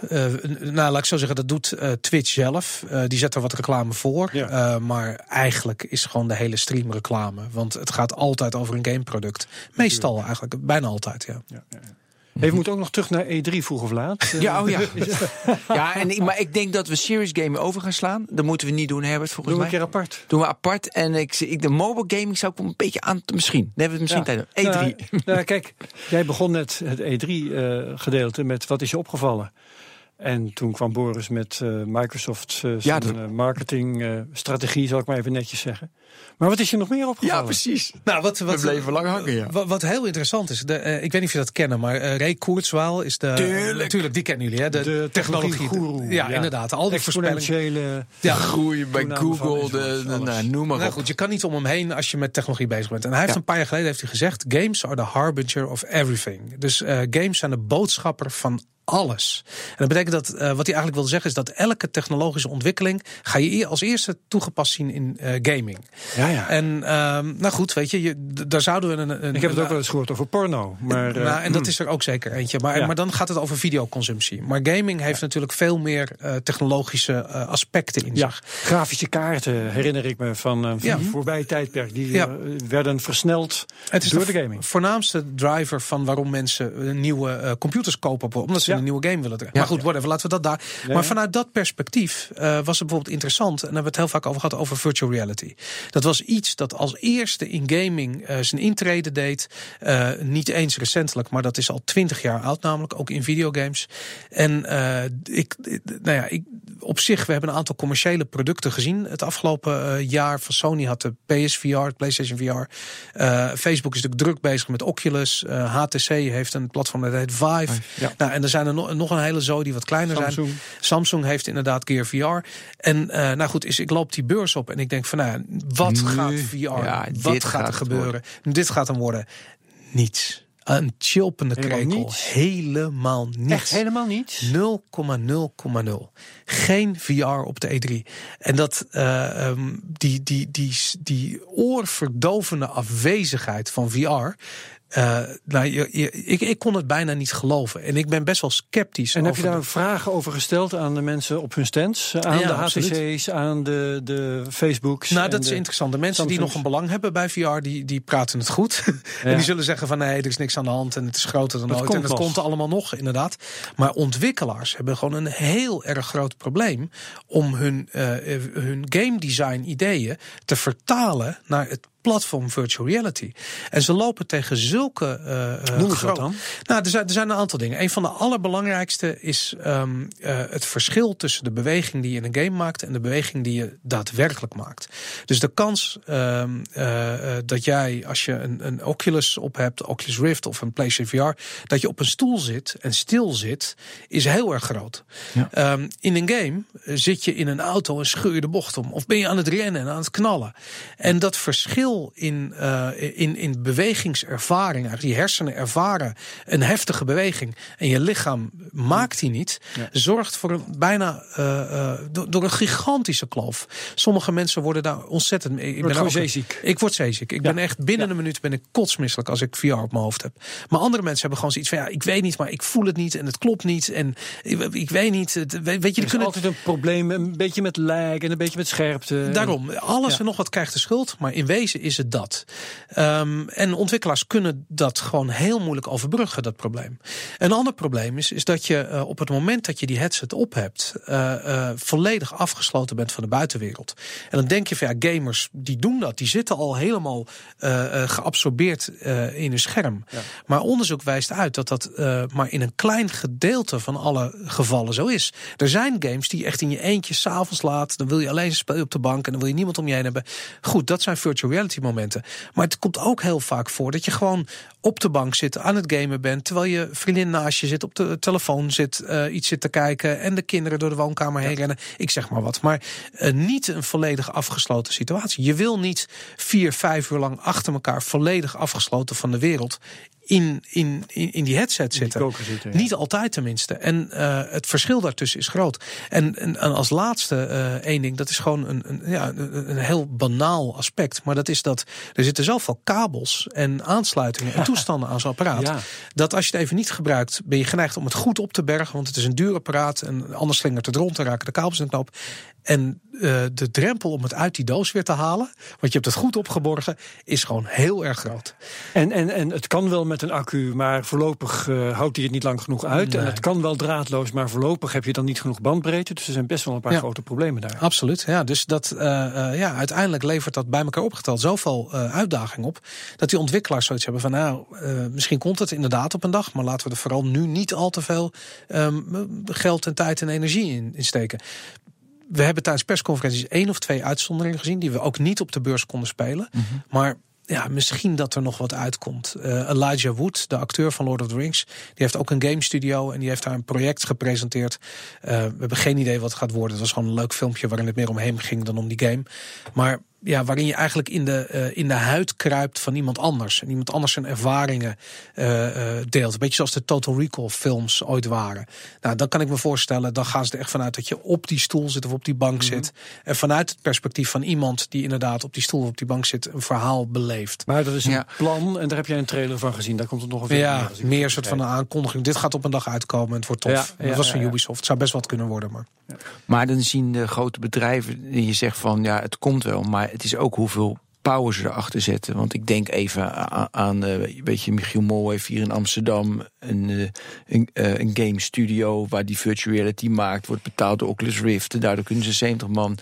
nou laat ik zo zeggen, dat doet Twitch zelf. Die zet er wat reclame voor. Ja. Maar eigenlijk is gewoon de hele stream reclame. Want het gaat altijd over een gameproduct. Meestal eigenlijk, bijna altijd. Ja, ja, ja. Hey, we moeten ook nog terug naar E3 vroeg of laat. Eh, Ja, oh ja. ja en, maar ik denk dat we Serious Game over gaan slaan. Dat moeten we niet doen, Herbert, volgens Doen we mij. een keer apart. Doen we apart. En ik, ik, de mobile gaming zou ik een beetje aan... Misschien. Dan hebben we het misschien Ja. tijd. E3. Nou, nou, kijk, jij begon net het E3-gedeelte met wat is je opgevallen? En toen kwam Boris met eh, Microsoft eh, Ja, zijn dat- eh, marketingstrategie, zal ik maar even netjes zeggen. Maar wat is je nog meer opgevallen? Ja, precies. Nou, wat, wat, We bleven lang hangen, ja. Wat, wat heel interessant is, de, eh, ik weet niet of je dat kennen, maar eh Ray Kurzweil is de. Tuurlijk. Tuurlijk, die kennen jullie, hè? De, De technologie-goeroe, Ja, ja. inderdaad. Al die voorspellingen. Ja, Groei bij Google, de, nou, noem maar Nou op. goed, je kan niet om hem heen als je met technologie bezig bent. En hij heeft Ja. een paar jaar geleden heeft hij gezegd: games are the harbinger of everything. Dus eh, games zijn de boodschapper van alles. En dat betekent dat, eh, wat hij eigenlijk wilde zeggen, is dat elke technologische ontwikkeling ga je als eerste toegepast zien in eh, gaming. Ja, ja. En ehm, nou goed, weet je, daar zouden we een. een ik heb het ook wel eens gehoord over porno. Maar, eh, nou, en dat is er ook zeker eentje. Maar, Ja. maar dan gaat het over videoconsumptie. Maar gaming heeft natuurlijk veel meer eh, technologische eh, aspecten in zich. grafische kaarten herinner ik me van, eh, van Ja. voorbij tijdperk. Die eh, werden versneld Het is door de de gaming. voornaamste driver van waarom mensen eh, nieuwe eh, computers kopen. Omdat ze een nieuwe game willen maar goed, whatever, laten we dat daar. maar vanuit dat perspectief was het bijvoorbeeld interessant. En daar hebben we het heel vaak over gehad over virtual reality. Dat was iets dat als eerste in gaming uh, zijn intrede deed. Uh, niet eens recentelijk, maar dat is al twintig jaar oud, namelijk ook in videogames. En ik, nou ja, ik, op zich, we hebben een aantal commerciële producten gezien het afgelopen jaar. Van Sony had de PSVR, PlayStation VR. Facebook is natuurlijk druk bezig met Oculus. HTC heeft een platform dat heet Vive. Ja. Nou, en er zijn er nog, nog een hele zo die wat kleiner Samsung. zijn. Samsung heeft inderdaad Gear VR. En nou goed, is, ik loop die beurs op en ik denk van nou, wat Nu, gaat VR? ja, wat gaat er gebeuren? Dit gaat hem worden. Niets. Een chilpende Helemaal krekel. niets? Helemaal niets. Echt helemaal niet. 0,0,0. Geen VR op de E3. En dat, uh, um, die, die, die, die oorverdovende afwezigheid van VR. Uh, nou, je, je, ik, ik kon het bijna niet geloven. En ik ben best wel sceptisch. En heb je daar de- vragen over gesteld aan de mensen op hun stands? Aan Ja, de. HTC's, aan de, de Facebooks? Nou, dat is de- interessant. De mensen die nog een belang hebben bij VR, die, die praten het goed. en die zullen zeggen van nee, er is niks aan de hand en het is groter dan Dat ooit. en dat komt allemaal nog, inderdaad. Maar ontwikkelaars hebben gewoon een heel erg groot probleem om hun, uh, hun game design ideeën te vertalen naar het platform virtual reality. En ze lopen tegen zulke uh, Noem wat dan. Nou, er zijn, er zijn een aantal dingen. Een van de allerbelangrijkste is um, uh, het verschil tussen de beweging die je in een game maakt en de beweging die je daadwerkelijk maakt. Dus de kans um, uh, dat jij, als je een, een Oculus op hebt, Oculus Rift of een PlayStation VR, dat je op een stoel zit en stil zit, is heel erg groot. Ja. Um, in een game zit je in een auto en scheur je de bocht om. Of ben je aan het rennen en aan het knallen. En dat verschil in, uh, in, in bewegingservaring, die hersenen ervaren een heftige beweging en je lichaam maakt die niet, ja. zorgt voor een bijna uh, uh, door, door, een gigantische kloof. Sommige mensen worden daar ontzettend. Ik Wordt ben gewoon zeeziek. Ik word zeeziek. Ik Ja. ben echt binnen Ja. een minuut ben ik kotsmisselijk als ik VR op mijn hoofd heb. Maar andere mensen hebben gewoon zoiets van ja, ik weet niet, maar ik voel het niet en het klopt niet en ik, ik weet niet. het- Weet, weet je, Er is kunnen altijd een probleem, een beetje met lag en een beetje met scherpte. Daarom, alles en nog wat krijgt de schuld, maar in wezen is het dat. Um, en ontwikkelaars kunnen dat gewoon heel moeilijk overbruggen, dat probleem. Een ander probleem is, is dat je uh, op het moment dat je die headset op hebt, uh, uh, volledig afgesloten bent van de buitenwereld. En dan denk je van ja, gamers die doen dat, die zitten al helemaal geabsorbeerd in hun scherm. Ja. Maar onderzoek wijst uit dat dat maar in een klein gedeelte van alle gevallen zo is. Er zijn games die je echt in je eentje s'avonds laat, dan wil je alleen speel je op de bank en dan wil je niemand om je heen hebben. Goed, dat zijn virtual reality momenten. Maar het komt ook heel vaak voor dat je gewoon op de bank zit, aan het gamen bent, terwijl je vriendin naast je zit, op de telefoon zit, uh, iets zit te kijken en de kinderen door de woonkamer heen rennen. Ik zeg maar wat. Maar uh, niet een volledig afgesloten situatie. Je wil niet vier, vijf uur lang achter elkaar volledig afgesloten van de wereld in, in, in, die headset zitten. Die zitten ja. Niet altijd tenminste. En uh, het verschil daartussen is groot. En, en, en als laatste één ding, dat is gewoon een, een, ja, een, een heel banaal aspect. Maar dat is dat er zitten zoveel kabels en aansluitingen en toestanden aan zo'n apparaat. Ja. Dat als je het even niet gebruikt, ben je geneigd om het goed op te bergen. Want het is een duur apparaat en anders slingert het rond en raken de kabels in knoop. En uh, de drempel om het uit die doos weer te halen, want je hebt het goed opgeborgen, is gewoon heel erg groot. En, en, en het kan wel met een accu, maar voorlopig uh, houdt hij het niet lang genoeg uit. Nee. En het kan wel draadloos, maar voorlopig heb je dan niet genoeg bandbreedte. Dus er zijn best wel een paar Ja. grote problemen daar. Absoluut, ja. Dus dat, uh, uh, ja, uiteindelijk levert dat bij elkaar opgeteld zoveel uitdaging op. Dat die ontwikkelaars zoiets hebben van, nou, misschien komt het inderdaad op een dag, maar laten we er vooral nu niet al te veel um, geld en tijd en energie in, in steken. We hebben tijdens persconferenties één of twee uitzonderingen gezien die we ook niet op de beurs konden spelen. Mhm. Maar ja, misschien dat er nog wat uitkomt. Uh, Elijah Wood, de acteur van Lord of the Rings, die heeft ook een game studio en die heeft daar een project gepresenteerd. Uh, we hebben geen idee wat het gaat worden. Het was gewoon een leuk filmpje waarin het meer om hem ging dan om die game. Maar ja, waarin je eigenlijk in de, uh, in de huid kruipt van iemand anders. En iemand anders zijn ervaringen uh, uh, deelt. Een beetje zoals de Total Recall films ooit waren. Nou, dan kan ik me voorstellen, dan gaan ze er echt vanuit dat je op die stoel zit of op die bank mm -hmm. zit. En vanuit het perspectief van iemand die inderdaad op die stoel of op die bank zit, een verhaal beleeft. Maar dat is een ja. plan en daar heb jij een trailer van gezien. Daar komt het nog een Ja, meer, meer soort van een aankondiging. Dit gaat op een dag uitkomen en het wordt tof. Ja, ja, dat was van Ubisoft. Het zou best wat kunnen worden, maar... Maar dan zien de grote bedrijven, je zegt van ja, het komt wel, maar het is ook hoeveel pauze erachter zetten. Want ik denk even aan, weet je, Michiel Mol heeft hier in Amsterdam een, uh, een, uh, een, game studio waar die virtual reality maakt, wordt betaald door Oculus Rift. En daardoor kunnen ze 70 man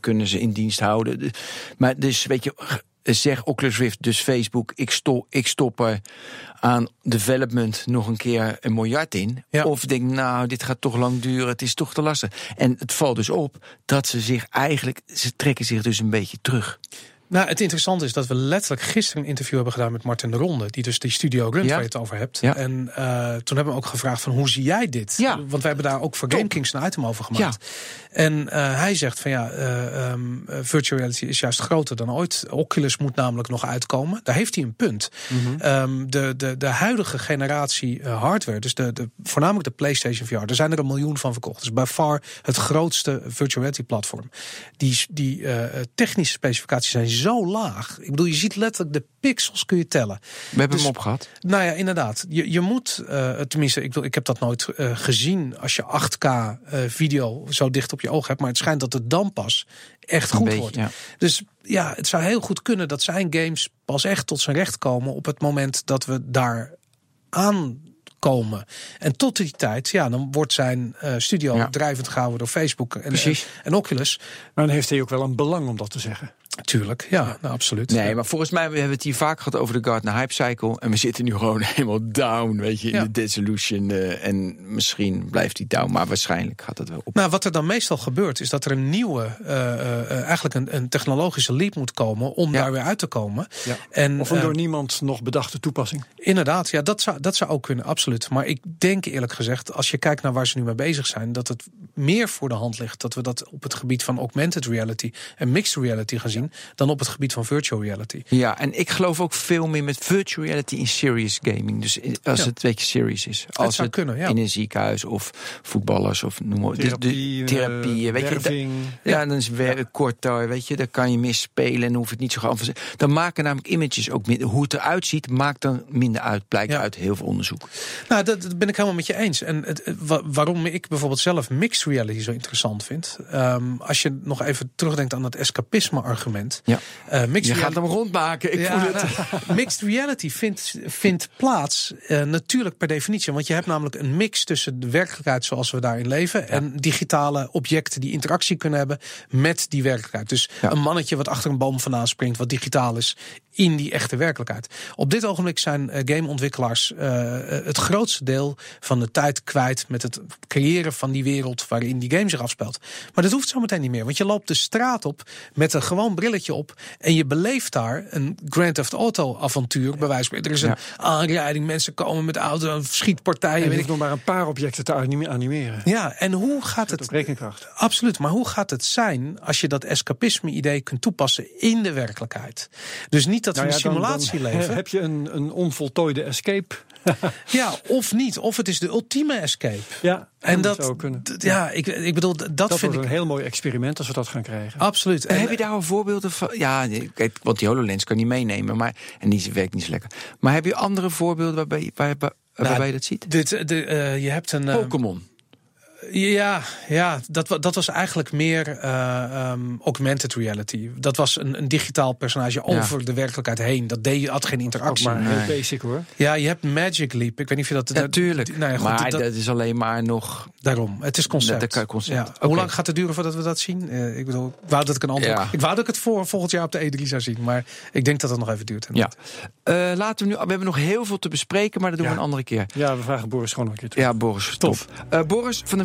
kunnen ze in dienst houden. Maar dus weet je, zeg Oculus Rift, dus Facebook, ik stop, ik stop er aan development nog een keer een miljard in. Ja. Of denk, nou, dit gaat toch lang duren, het is toch te lastig. En het valt dus op dat ze zich eigenlijk, ze trekken zich dus een beetje terug. Nou, het interessante is dat we letterlijk gisteren een interview hebben gedaan met Martin de Ronde, die dus die studio Grunt ja. waar je het over hebt. Ja. En uh, toen hebben we ook gevraagd van hoe zie jij dit? Ja. Want we hebben daar ook voor GameKings een item over gemaakt. En uh, hij zegt van ja, uh, um, virtual reality is juist groter dan ooit. Oculus moet namelijk nog uitkomen. Daar heeft hij een punt. Mm -hmm. um, de, de, de huidige generatie hardware, dus de, de, voornamelijk de PlayStation VR, er zijn er een miljoen van verkocht. Dus by far het grootste virtual reality platform. Die, die technische specificaties zijn zo laag. Ik bedoel, je ziet letterlijk de pixels kun je tellen. We hebben dus, hem opgehad. Nou ja, inderdaad. Je, je moet, uh, tenminste, ik, ik heb dat nooit uh, gezien als je 8K uh, video zo dicht op je oog hebt. Maar het schijnt dat het dan pas echt goed wordt. Ja. Dus ja, het zou heel goed kunnen dat zijn games pas echt tot zijn recht komen op het moment dat we daar aan komen. En tot die tijd, ja, dan wordt zijn uh, studio ja. drijvend gehouden door Facebook en, en, en, Oculus. Maar dan heeft hij ook wel een belang om dat te zeggen. Tuurlijk, ja, nou, absoluut. Nee, maar volgens mij we hebben het hier vaak gehad over de Gartner Hype Cycle. En we zitten nu gewoon helemaal down, weet je, in de dissolution. Uh, en misschien blijft die down, maar waarschijnlijk gaat het wel op. Nou, wat er dan meestal gebeurt, is dat er een nieuwe, uh, uh, eigenlijk een, een, technologische leap moet komen om ja. daar weer uit te komen. Ja. En, of een door niemand nog bedachte toepassing. Inderdaad, ja, dat zou, dat zou ook kunnen, absoluut. Maar ik denk eerlijk gezegd, als je kijkt naar waar ze nu mee bezig zijn, dat het meer voor de hand ligt dat we dat op het gebied van augmented reality en mixed reality gaan zien dan op het gebied van virtual reality. Ja, en ik geloof ook veel meer met virtual reality in serious gaming. Dus als ja. het een beetje serious is. Als het, zou het kunnen, ja. in een ziekenhuis of voetballers of noem maar therapie, de, therapie uh, weet werving. je, ja, dan is het ja. korter, weet je, dan kan je meer spelen en hoeft het niet zo gaan. Dan maken namelijk images ook minder. Hoe het eruit ziet, maakt dan minder uit, blijkt ja. uit heel veel onderzoek. Nou, dat, dat, ben ik helemaal met je eens. En het, waarom ik bijvoorbeeld zelf mixed reality zo interessant vind. Um, als je nog even terugdenkt aan het escapisme-argument. Ja. Uh, mixed je gaat hem rondmaken. Ik ja, voel het. Mixed reality vindt, vindt plaats uh, natuurlijk per definitie. Want je hebt namelijk een mix tussen de werkelijkheid zoals we daarin leven. Ja. En digitale objecten die interactie kunnen hebben met die werkelijkheid. Dus een mannetje wat achter een boom vandaan springt, wat digitaal is, in die echte werkelijkheid. Op dit ogenblik zijn uh, gameontwikkelaars het grootste deel van de tijd kwijt met het creëren van die wereld waarin die game zich afspeelt. Maar dat hoeft zo meteen niet meer. Want je loopt de straat op met een gewoon brilletje op. En je beleeft daar een Grand Theft Auto avontuur. Bij wijze van Er is een ja. aanrijding, mensen komen met auto, schietpartijen. En je hoeft nog maar een paar objecten te animeren. Ja, en hoe gaat het... rekenkracht. Absoluut, maar hoe gaat het zijn als je dat escapisme-idee kunt toepassen in de werkelijkheid? Dus niet dat we nou ja, een simulatie dan, dan leven. Heb je een, een onvoltooide escape ja, of niet. Of het is de ultieme escape. Ja, en dat zou kunnen. Ja, ik, ik bedoel, dat, dat vind ik een heel mooi experiment als we dat gaan krijgen. Absoluut. En, heb je daar al voorbeelden van? Ja, kijk, want die HoloLens kan niet meenemen, maar en die werkt niet zo lekker. Maar heb je andere voorbeelden waarbij, waar, waar, waarbij nou, je dat ziet? Dit, de, uh, je hebt een Pokémon. Ja, ja dat, dat was eigenlijk meer uh, um, augmented reality. Dat was een, een digitaal personage over ja. de werkelijkheid heen. Dat deed, had geen interactie. Ook maar heel nee. basic hoor. Ja, je hebt Magic Leap. Ik weet niet of je dat... Natuurlijk. Ja, nou ja, maar dat, dat, is alleen maar nog... Daarom, het is concept. Dat, concept. Ja. Okay. Hoe lang gaat het duren voordat we dat zien? Uh, ik bedoel, ik wou dat ik een antwoord... Ja. Ik wou dat ik het voor volgend jaar op de E3 zou zien. Maar ik denk dat het nog even duurt. Ja. Uh, laten we nu... We hebben nog heel veel te bespreken, maar dat doen we een andere keer. Ja, we vragen Boris gewoon nog een keer terug. Ja, Boris. Tof. Uh, Boris van de